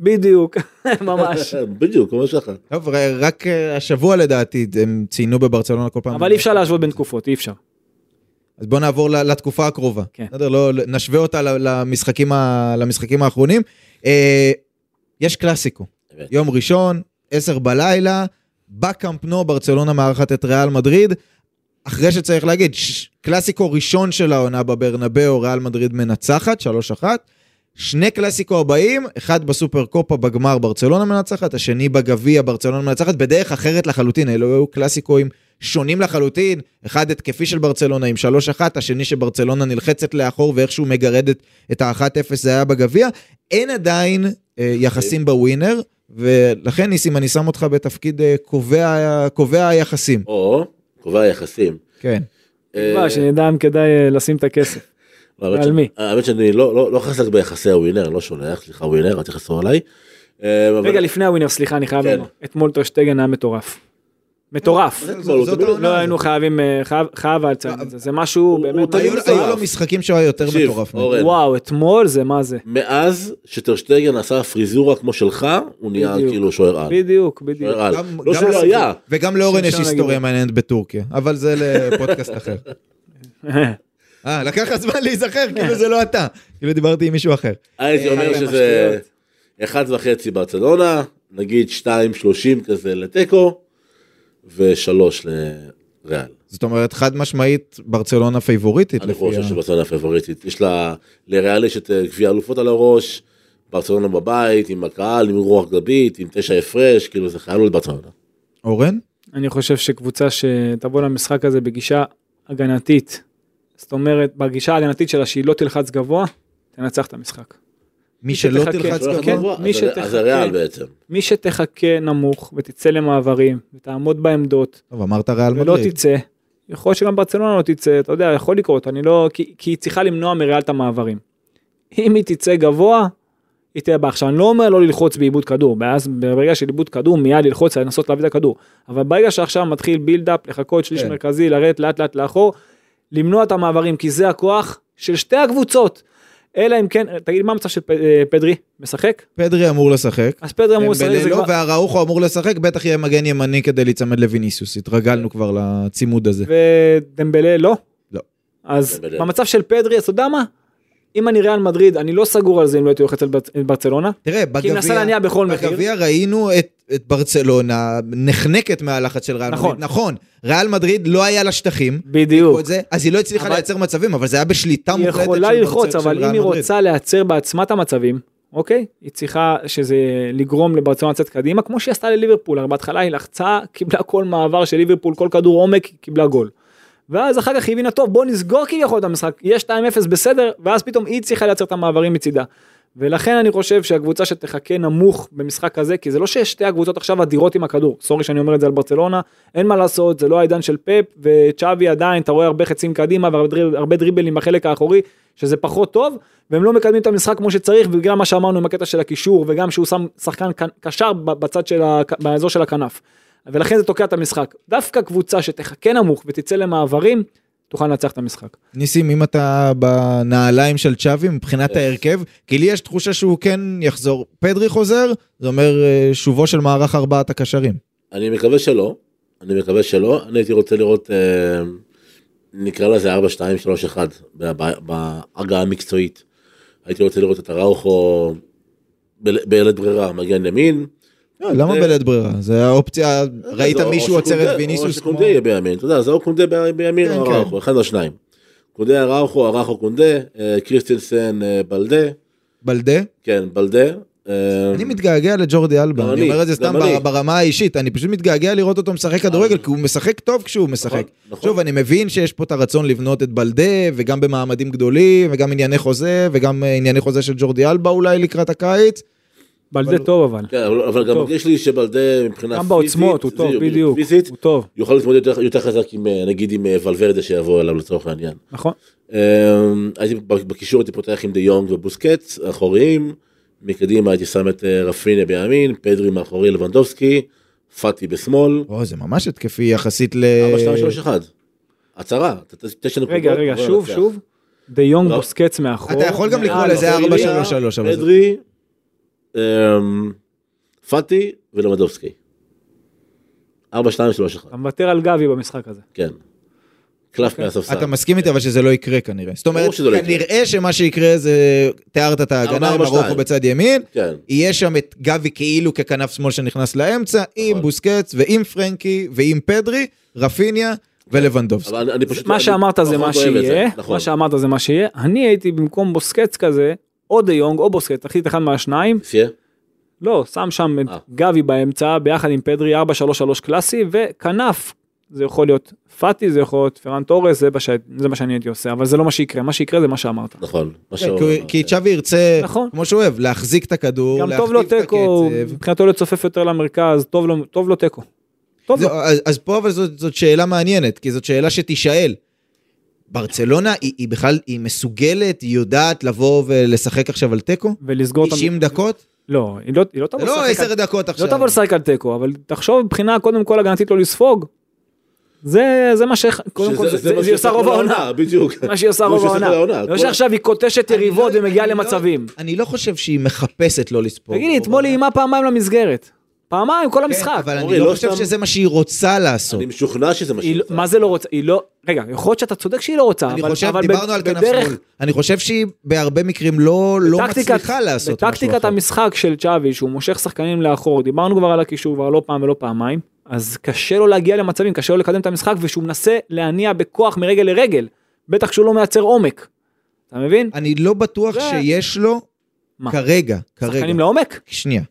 בדיוק, ממש. בדיוק כמו שלך. טוב, רק אה, השבוע לדעתי, הם ציינו בברצלונה כל פעם. אבל אי אפשר להשוות בין תקופות, אי אפשר. אז בוא נעבור לתקופה הקרובה. כן. בסדר? לא, נשווה אותה למשחקים, ה- למשחקים האחרונים. אה, יש קלאסיקו. יום ראשון, 10 בלילה, בקאמפ נו, ברצלונה מארחת את ריאל מדריד. אחרי שצריך להגיד, ש- קלאסיקו ראשון של העונה בברנבאו, ריאל מדריד מנצחת, 3-1. שני קלאסיקו הבאים, אחד בסופר קופה בגמר ברצלונה מנצחת, השני בגביע ברצלונה מנצחת, בדרך אחרת לחלוטין, אלו היו קלאסיקואים שונים לחלוטין, אחד התקפי של ברצלונה עם 3-1, השני שברצלונה נלחצת לאחור ואיכשהו מגרדת את ה-1-0 זה היה בגביע, אין עדיין אה, יחסים בווינר, ולכן ניסים אני שם אותך בתפקיד אה, קובע, קובע היחסים, או קובע יחסים. כן. אה, תקווה, שנדע אם כדאי אה, לשים את הכסף. ש- מי? האמת שאני לא לא לא חזק ביחסי הווינר לא שולח סליחה ווינר אל תכעסו עליי. אה, רגע לפני הווינר סליחה אני חייב כן. לומר אתמול טרשטגן היה מטורף. מטורף. לא היינו חייבים אה, חייב חייב לציין את זה זה משהו באמת היו לו משחקים שהוא היה יותר מטורף. וואו אתמול זה מה זה מאז שטרשטגן עשה פריזורה כמו שלך הוא נהיה. כאילו שוער על. בדיוק בדיוק. שוער על. גם- לא שלא. היה. וגם לאורן יש היסטוריה. מעניינת בטורקיה, אבל זה לפודקאסט אחר. אה, לקח לך זמן להיזכר, כאילו זה לא אתה. כאילו דיברתי עם מישהו אחר. הייתי אומר אה, שזה משטויות. אחד וחצי ברצלונה נגיד שתיים שלושים כזה לתיקו ושלוש לריאל. זאת אומרת, חד משמעית, ברצלונה פייבוריטית. אני חושב שברצלונה פייבוריטית יש לה לריאל יש את אה, גביע האלופות על הראש. ברצלונה בבית עם הקהל עם רוח גבית עם תשע הפרש כאילו זה חייב להיות ברצלונה. אורן? אני חושב שקבוצה שתבוא למשחק הזה בגישה הגנתית, זאת אומרת בגישה ההגנתית שלה שהיא לא תלחץ גבוה, תנצח את המשחק. מי שלא שתחכה. תלחץ גבוה? אז זה- אז שתחכה. זה ריאל בעצם. מי שתחכה נמוך ותצא למעברים ותעמוד בעמדות טוב, אמרת ריאל ולא מדריד. תצא, יכול להיות שגם ברצלונה לא תצא, אתה יודע, יכול לקרות, אני לא, כי, כי היא צריכה למנוע מריאל את המעברים. אם היא תצא גבוה, היא תהיה בה. עכשיו, אני לא אומר לא ללחוץ בעיבוד כדור, ואז ברגע של עיבוד כדור, מיד ללחוץ, לנסות להביא את הכדור. אבל ברגע שעכשיו מתחיל בילדאפ, לחכות שליש כן. מרכזי, לרדת לאט לאט לאחור, למנוע את המעברים, כי זה הכוח של שתי הקבוצות. אלא אם כן, תגיד, מה המצב של אה, פדרי? משחק? פדרי אמור לשחק. אז פדרי אמור לשחק, זה דמבלה לא, כבר... והראוכו אמור לשחק, בטח יהיה מגן ימני כדי להיצמד לוויניסיוס. התרגלנו כבר לצימוד הזה. ודמבלה לא? לא. אז דמבלה. במצב של פדרי, אז אתה יודע מה? אם אני ריאל מדריד, אני לא סגור על זה אם לא הייתי על ברצ- ברצלונה. תראה, כי היא מנסה בגביע, להניע בכל מחיר. בגביע ראינו את, את ברצלונה נחנקת מהלחץ של ריאל נכון. מדריד. נכון, ריאל מדריד לא היה לה שטחים. בדיוק. זה, אז היא לא הצליחה אבל- לייצר מצבים, אבל זה היה בשליטה היא מוחלטת יכולה של ללחוץ, ברצל- של אבל אם היא. רוצה לייצר בעצמה את המצבים, אוקיי? היא צריכה שזה לגרום לברצלונה לצאת קדימה, כמו שהיא עשתה לליברפול. הרי בהתחלה היא לחצה, קיבלה כל מעבר של ליברפול, כל כדור עומק, היא קיבלה גול. ואז אחר כך היא הבינה, טוב, בוא נסגור כביכול את המשחק, יש 2-0 בסדר, ואז פתאום היא צריכה לייצר את המעברים מצידה. ולכן אני חושב שהקבוצה שתחכה נמוך במשחק הזה, כי זה לא שיש שתי הקבוצות עכשיו אדירות עם הכדור, סורי שאני אומר את זה על ברצלונה, אין מה לעשות, זה לא העידן של פפ, וצ'אבי עדיין, אתה רואה הרבה חצים קדימה והרבה דריבלים בחלק האחורי, שזה פחות טוב, והם לא מקדמים את המשחק כמו שצריך, בגלל מה שאמרנו עם הקטע של הקישור, וגם שהוא שם שחקן קשר בצד של, ה... של הכנף. ולכן זה תוקע את המשחק. דווקא קבוצה שתחכה נמוך ותצא למעברים, תוכל לנצח את המשחק. ניסים, אם אתה בנעליים של צ'אבי מבחינת ההרכב, כי לי יש תחושה שהוא כן יחזור. פדרי חוזר, זה אומר אה, שובו של מערך ארבעת הקשרים. אני מקווה שלא, אני מקווה שלא, אני הייתי רוצה לראות, אה, נקרא לזה 4, 2, 3, 1, בהגעה המקצועית. הייתי רוצה לראות את הראוכו בלית ברירה, מגן ימין. לא, למה בלית ברירה? זה האופציה, ראית מישהו עוצר את ויניסוס כמו... או שקונדה יהיה בימין, אתה יודע, זה או קונדה בימין או אראוכו, אחד מהשניים. קונדה אראוכו, אראוכו קונדה, קריסטנסן בלדה. בלדה? כן, בלדה. אני מתגעגע לג'ורדי אלבה, אני אומר את זה סתם ברמה האישית, אני פשוט מתגעגע לראות אותו משחק כדורגל, כי הוא משחק טוב כשהוא משחק. שוב, אני מבין שיש פה את הרצון לבנות את בלדה, וגם במעמדים גדולים, וגם ענייני חוזה, וגם ענייני חוזה של ג'ורדי אלבה אולי לקראת הקיץ. בלדה טוב אבל. כן, אבל גם מרגיש לי שבלדה מבחינה פיזית, גם בעוצמות הוא טוב, בדיוק, הוא טוב. יוכל להתמודד יותר חזק עם, נגיד עם אה, ולוורדה שיבוא אליו לצורך העניין. נכון. אמ, הייתי בקישור הייתי פותח עם דה יונג ובוסקץ, אחוריים, מקדימה הייתי שם את אה, רפיניה בימין, פדרי מאחורי לבנדובסקי, פאטי בשמאל. או, זה ממש התקפי יחסית ל... 4, 2, 3, 1. הצהרה, תשע נקודות. רגע, רגע, שוב, שוב. דה יונג בוסקץ מאחור. אתה יכול גם לקרוא לזה 4, 3, 3. פדרי, אמ, פאטי ולמדובסקי. 4, 2, 3, 1. אתה מוותר על גבי במשחק הזה. כן. קלף מהספסל. אתה מסכים איתי אבל שזה לא יקרה כנראה. זאת אומרת, כנראה שמה שיקרה זה, תיארת את ההגנה עם ארוחו בצד ימין, יהיה שם את גבי כאילו ככנף שמאל שנכנס לאמצע, עם בוסקץ ועם פרנקי ועם פדרי, רפיניה. ולבנדובסקי. מה שאמרת זה מה שיהיה, מה שאמרת זה מה שיהיה, אני הייתי במקום בוסקץ כזה, או דה יונג או בוסקט, תחליט אחד מהשניים. סייה? לא, שם שם את גבי באמצע ביחד עם פדרי 4-3-3 קלאסי וכנף. זה יכול להיות פאטי זה יכול להיות פרן תורס זה, בש... זה מה שאני הייתי עושה אבל זה לא מה שיקרה מה שיקרה זה מה שאמרת. נכון. כי צ'אבי ירצה נכון. כמו שהוא אוהב להחזיק את הכדור גם טוב לו תיקו מבחינתו לצופף יותר למרכז טוב לו טוב לו תיקו. אז פה אבל זאת, זאת שאלה מעניינת כי זאת שאלה שתישאל. ברצלונה היא, היא בכלל, היא מסוגלת, היא יודעת לבוא ולשחק עכשיו על תיקו? ולסגור 90 דקות? לא, היא לא, היא לא תבוא לשחק. לא 10 דקות עכשיו. לא תבוא לשחק על תיקו, אבל תחשוב מבחינה קודם כל הגנתית לא לספוג. זה זה מה ש... קודם כל זה היא עושה רוב העונה, בדיוק. מה שהיא עושה רוב העונה. לא שעכשיו היא קוטשת יריבות ומגיעה לא- למצבים. אני לא חושב שהיא מחפשת לא לספוג. תגידי, אתמול היא איימה פעמיים למסגרת. פעמיים כל המשחק. אבל אני לא חושב שזה מה שהיא רוצה לעשות. אני משוכנע שזה מה שהיא רוצה. מה זה לא רוצה? היא לא... רגע, יכול להיות שאתה צודק שהיא לא רוצה, אני חושב, דיברנו על כנף שמאל. אני חושב שהיא בהרבה מקרים לא מצליחה לעשות משהו אחר. בטקטיקת המשחק של צ'אבי, שהוא מושך שחקנים לאחור, דיברנו כבר על הקישור כבר לא פעם ולא פעמיים, אז קשה לו להגיע למצבים, קשה לו לקדם את המשחק, ושהוא מנסה להניע בכוח מרגל לרגל. בטח שהוא לא מייצר עומק. אתה מבין? אני לא בטוח שיש לו כרגע, כרגע. שחקנים לעומק? שנייה.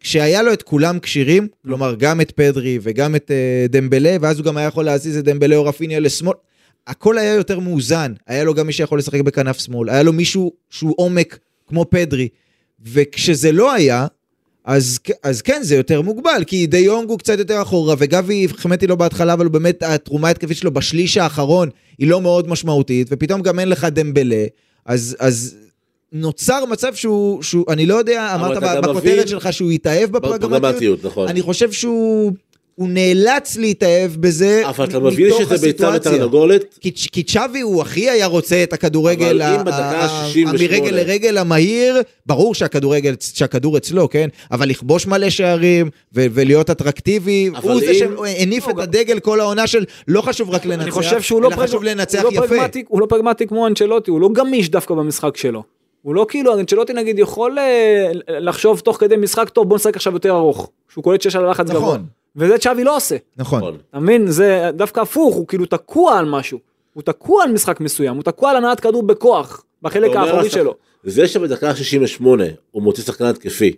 כשהיה לו את כולם כשירים, כלומר גם את פדרי וגם את uh, דמבלה, ואז הוא גם היה יכול להזיז את דמבלה או רפיניה לשמאל, הכל היה יותר מאוזן, היה לו גם מי שיכול לשחק בכנף שמאל, היה לו מישהו שהוא עומק כמו פדרי, וכשזה לא היה, אז, אז כן, זה יותר מוגבל, כי די יונג הוא קצת יותר אחורה, וגבי, החמאתי לו בהתחלה, אבל באמת התרומה ההתקפית שלו בשליש האחרון היא לא מאוד משמעותית, ופתאום גם אין לך דמבלה, אז, אז נוצר מצב שהוא, שהוא אני לא יודע, אמרת בכותרת שלך שהוא התאהב בפרגמטיות, נכון. אני חושב שהוא... הוא נאלץ להתאהב בזה אבל אתה מבין שזה ביצה ותרנגולת? כי, כי צ'אבי הוא הכי היה רוצה את הכדורגל מרגל לרגל המהיר, ברור שהכדורגל, שהכדור אצלו, כן? אבל לכבוש מלא שערים ולהיות אטרקטיבי, הוא זה שהניף את הדגל כל העונה של לא חשוב רק לנצח, אני חושב שהוא לא, חשוב לנצח לא יפה. הוא לא פרגמטי כמו אנצ'לוטי, הוא לא גמיש דווקא במשחק שלו. הוא לא כאילו, אנצ'לוטי נגיד יכול אה, לחשוב תוך כדי משחק טוב בוא נשחק עכשיו יותר ארוך. שהוא קולט שיש על לחץ גבוה. וזה צ'אבי לא עושה. נכון. אתה מבין? זה דווקא הפוך, הוא כאילו תקוע על משהו. הוא תקוע על משחק מסוים, הוא תקוע על הנעת כדור בכוח, בחלק האחורי שלו. זה שבדקה 68 הוא מוציא שחקן התקפי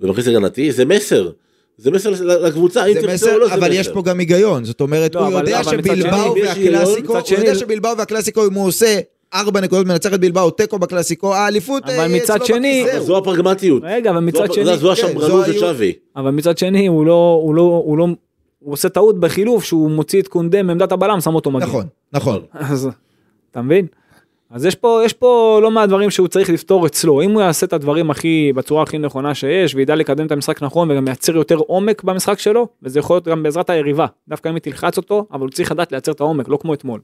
ומכניס הגנתי, זה מסר. זה מסר לקבוצה, זה מסר, לא, אבל יש פה גם היגיון, זאת אומרת, לא, הוא יודע שבלבאו והקלאסיקו, הוא יודע שבלבאו והקלאסיקו, אם הוא עושה ארבע נקודות מנצח את בלבאו, תיקו בקלאסיקו, האליפות אבל אה, מצד שני-. זו הפרגמטיות. רגע, אבל מצד שני, זו כן, השמרנות של שווי. אבל מצד שני הוא לא, הוא לא, הוא לא, הוא עושה טעות בחילוף שהוא מוציא את קונדה מעמדת הבלם, שם אותו מגן. נכון, נכון. אז אתה מבין? אז יש פה, יש פה לא מעט דברים שהוא צריך לפתור אצלו. אם הוא יעשה את הדברים הכי, בצורה הכי נכונה שיש, וידע לקדם את המשחק נכון וגם מייצר יותר עומק במשחק שלו, וזה יכול להיות גם בעזרת היריבה. דווקא אם היא תלחץ אותו, אבל הוא צריך לדעת לייצר את העומק, לא כמו אתמול.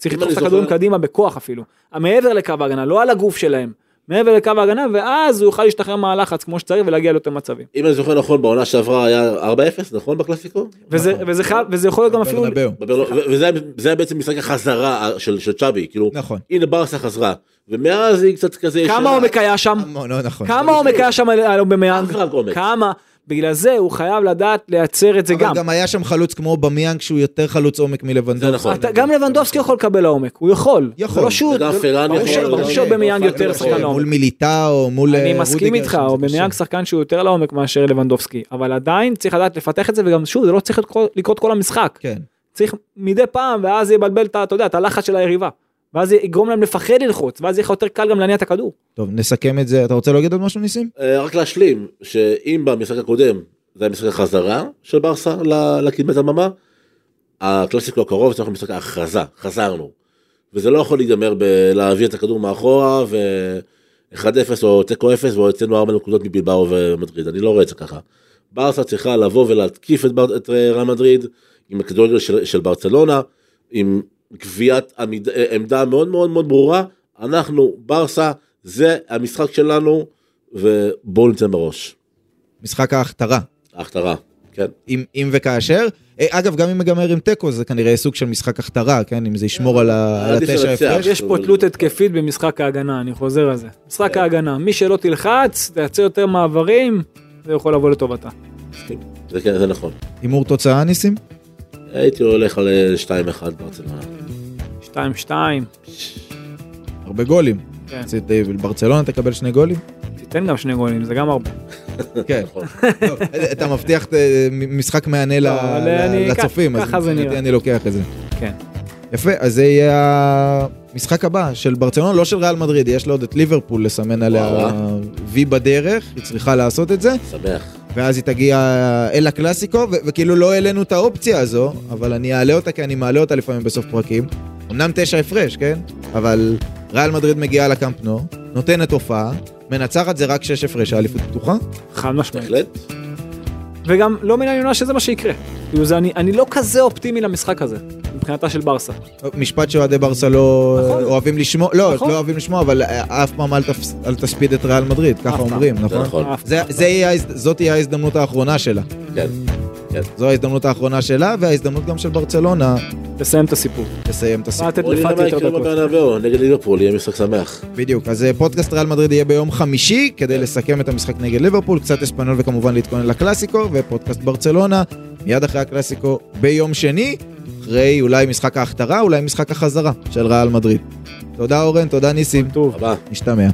צריך לדחוף את הכדורים זוכר- קדימה בכוח אפילו. מעבר לקו ההגנה, לא על הגוף שלהם. מעבר לקו ההגנה, ואז הוא יוכל להשתחרר מהלחץ כמו שצריך ולהגיע ליותר מצבים. אם אני זוכר נכון, בעונה שעברה היה 4-0, נכון בקלאסיקו? וזה, וזה, חייב, וזה יכול להיות גם אפילו... וזה היה- בעצם משחק החזרה של של צ'אבי, כאילו, נכון. הנה ברסה חזרה, ומאז היא קצת כזה... כמה. עומק היה שם? לא, נכון. כמה עומק היה שם על- אובמיאנג? כמה? בגלל זה הוא חייב לדעת לייצר את זה גם. אבל גם היה שם חלוץ כמו אובמיאנג שהוא יותר חלוץ עומק מלבנדובסקי. נכון. גם לבנדובסקי יכול לקבל לעומק, הוא יכול. יכול. זה לא שהוא- וגם זה- פרן יכול, אבל ברור גם- שאובמיאנג יותר. שחקן מול לעומק. מיליטאו, מול אני אה, מסכים רודיגר, איתך, שזה אובמיאנג קשה. שחקן שהוא יותר לעומק מאשר לבנדובסקי, אבל עדיין צריך לדעת לפתח את זה, וגם שוב, זה לא צריך לקרות- כל המשחק. כן. צריך מדי פעם, ואז יבלבל את אתה יודע, את הלחץ של היריבה. ואז זה יגרום להם לפחד ללחוץ, ואז יהיה לך יותר קל גם להניע את הכדור. טוב, נסכם את זה. אתה רוצה להגיד עוד משהו, ניסים? אה, רק להשלים, שאם במשחק הקודם זה היה משחק החזרה של ברסה ל- לקדמת הבמה, הקלאסיקו הקרוב צריך להיות משחק ההכרזה, חזרנו. וזה לא יכול להיגמר בלהעביר את הכדור מאחורה ו-1-0 או תיקו 0 והוצאנו 4 נקודות מבלבאו ומדריד, אני לא רואה את זה ככה. ברסה צריכה לבוא ולהתקיף את, בר- את אה, ריאל מדריד עם הכדורגל של, של ברצלונה, עם קביעת עמיד, אה, עמדה מאוד מאוד מאוד ברורה, אנחנו ברסה, זה המשחק שלנו ובואו ניתן בראש. משחק ההכתרה. ההכתרה, כן. אם, אם וכאשר. אה, אגב, גם אם ייגמר עם תיקו, זה כנראה סוג של משחק הכתרה, כן? אם זה ישמור על התשע. הפרש. יש פה תלות התקפית במשחק ההגנה, אני חוזר על זה. משחק כן. ההגנה, מי שלא תלחץ, תייצר יותר מעברים, זה יכול לבוא לטובתה. זה, כן, זה נכון. הימור תוצאה, ניסים? הייתי הולך על אה, 2-1 ברצלונה. 2-2, הרבה גולים. כן. אה, ברצלונה תקבל שני גולים? תיתן גם שני גולים, זה גם הרבה. כן. נכון. אתה מבטיח אה, משחק מהנה ל- אבל ל- אני- לצופים, אז מבחינתי. אני לוקח את זה. כן. יפה, אז זה יהיה המשחק הבא של ברצלונה, לא של ריאל מדריד, יש לה עוד את ליברפול לסמן עליה. וי בדרך, היא צריכה לעשות את זה, שמח. ואז היא תגיע אל הקלאסיקו, ו- וכאילו לא העלינו את האופציה הזו, אבל אני אעלה אותה כי אני מעלה אותה לפעמים בסוף פרקים. אמנם תשע הפרש, כן? אבל ריאל מדריד מגיעה לקאמפ נו, נותנת הופעה, מנצחת זה רק שש הפרש, האליפות פתוחה. חד משמעית. בהחלט. וגם לא מן העליונה שזה מה שיקרה. כאילו זה, אני, אני לא כזה אופטימי למשחק הזה, מבחינתה של ברסה. משפט שאוהדי ברסה לא נכון. אוהבים לשמוע, לא, נכון. לא אוהבים לשמוע, אבל אף פעם אל תפס- אל תספיד את ריאל מדריד, ככה. אומרים, זה נכון? נכון. זה- זה יהיה זאת תהיה ההזדמנות האחרונה שלה. כן. כן. זו ההזדמנות האחרונה שלה, וההזדמנות גם של ברצלונה לסיים את הסיפור. לסיים את הסיפור. לתת לפאטי יותר דקות. נגד ליברפול, יהיה משחק שמח. בדיוק, אז אה, פודקאסט ריאל מדריד יהיה ביום חמישי, כדי לסכם את המשחק נגד ליברפול, קצת אספנול וכמובן להתכונן לקלאסיקו, ופודקאסט ברצלונה, מיד אחרי הקלאסיקו ביום שני, אחרי אולי משחק ההכתרה, אולי משחק החזרה של ריאל מדריד. תודה אורן, תודה ניסים, טוב. הבא. נשתמע.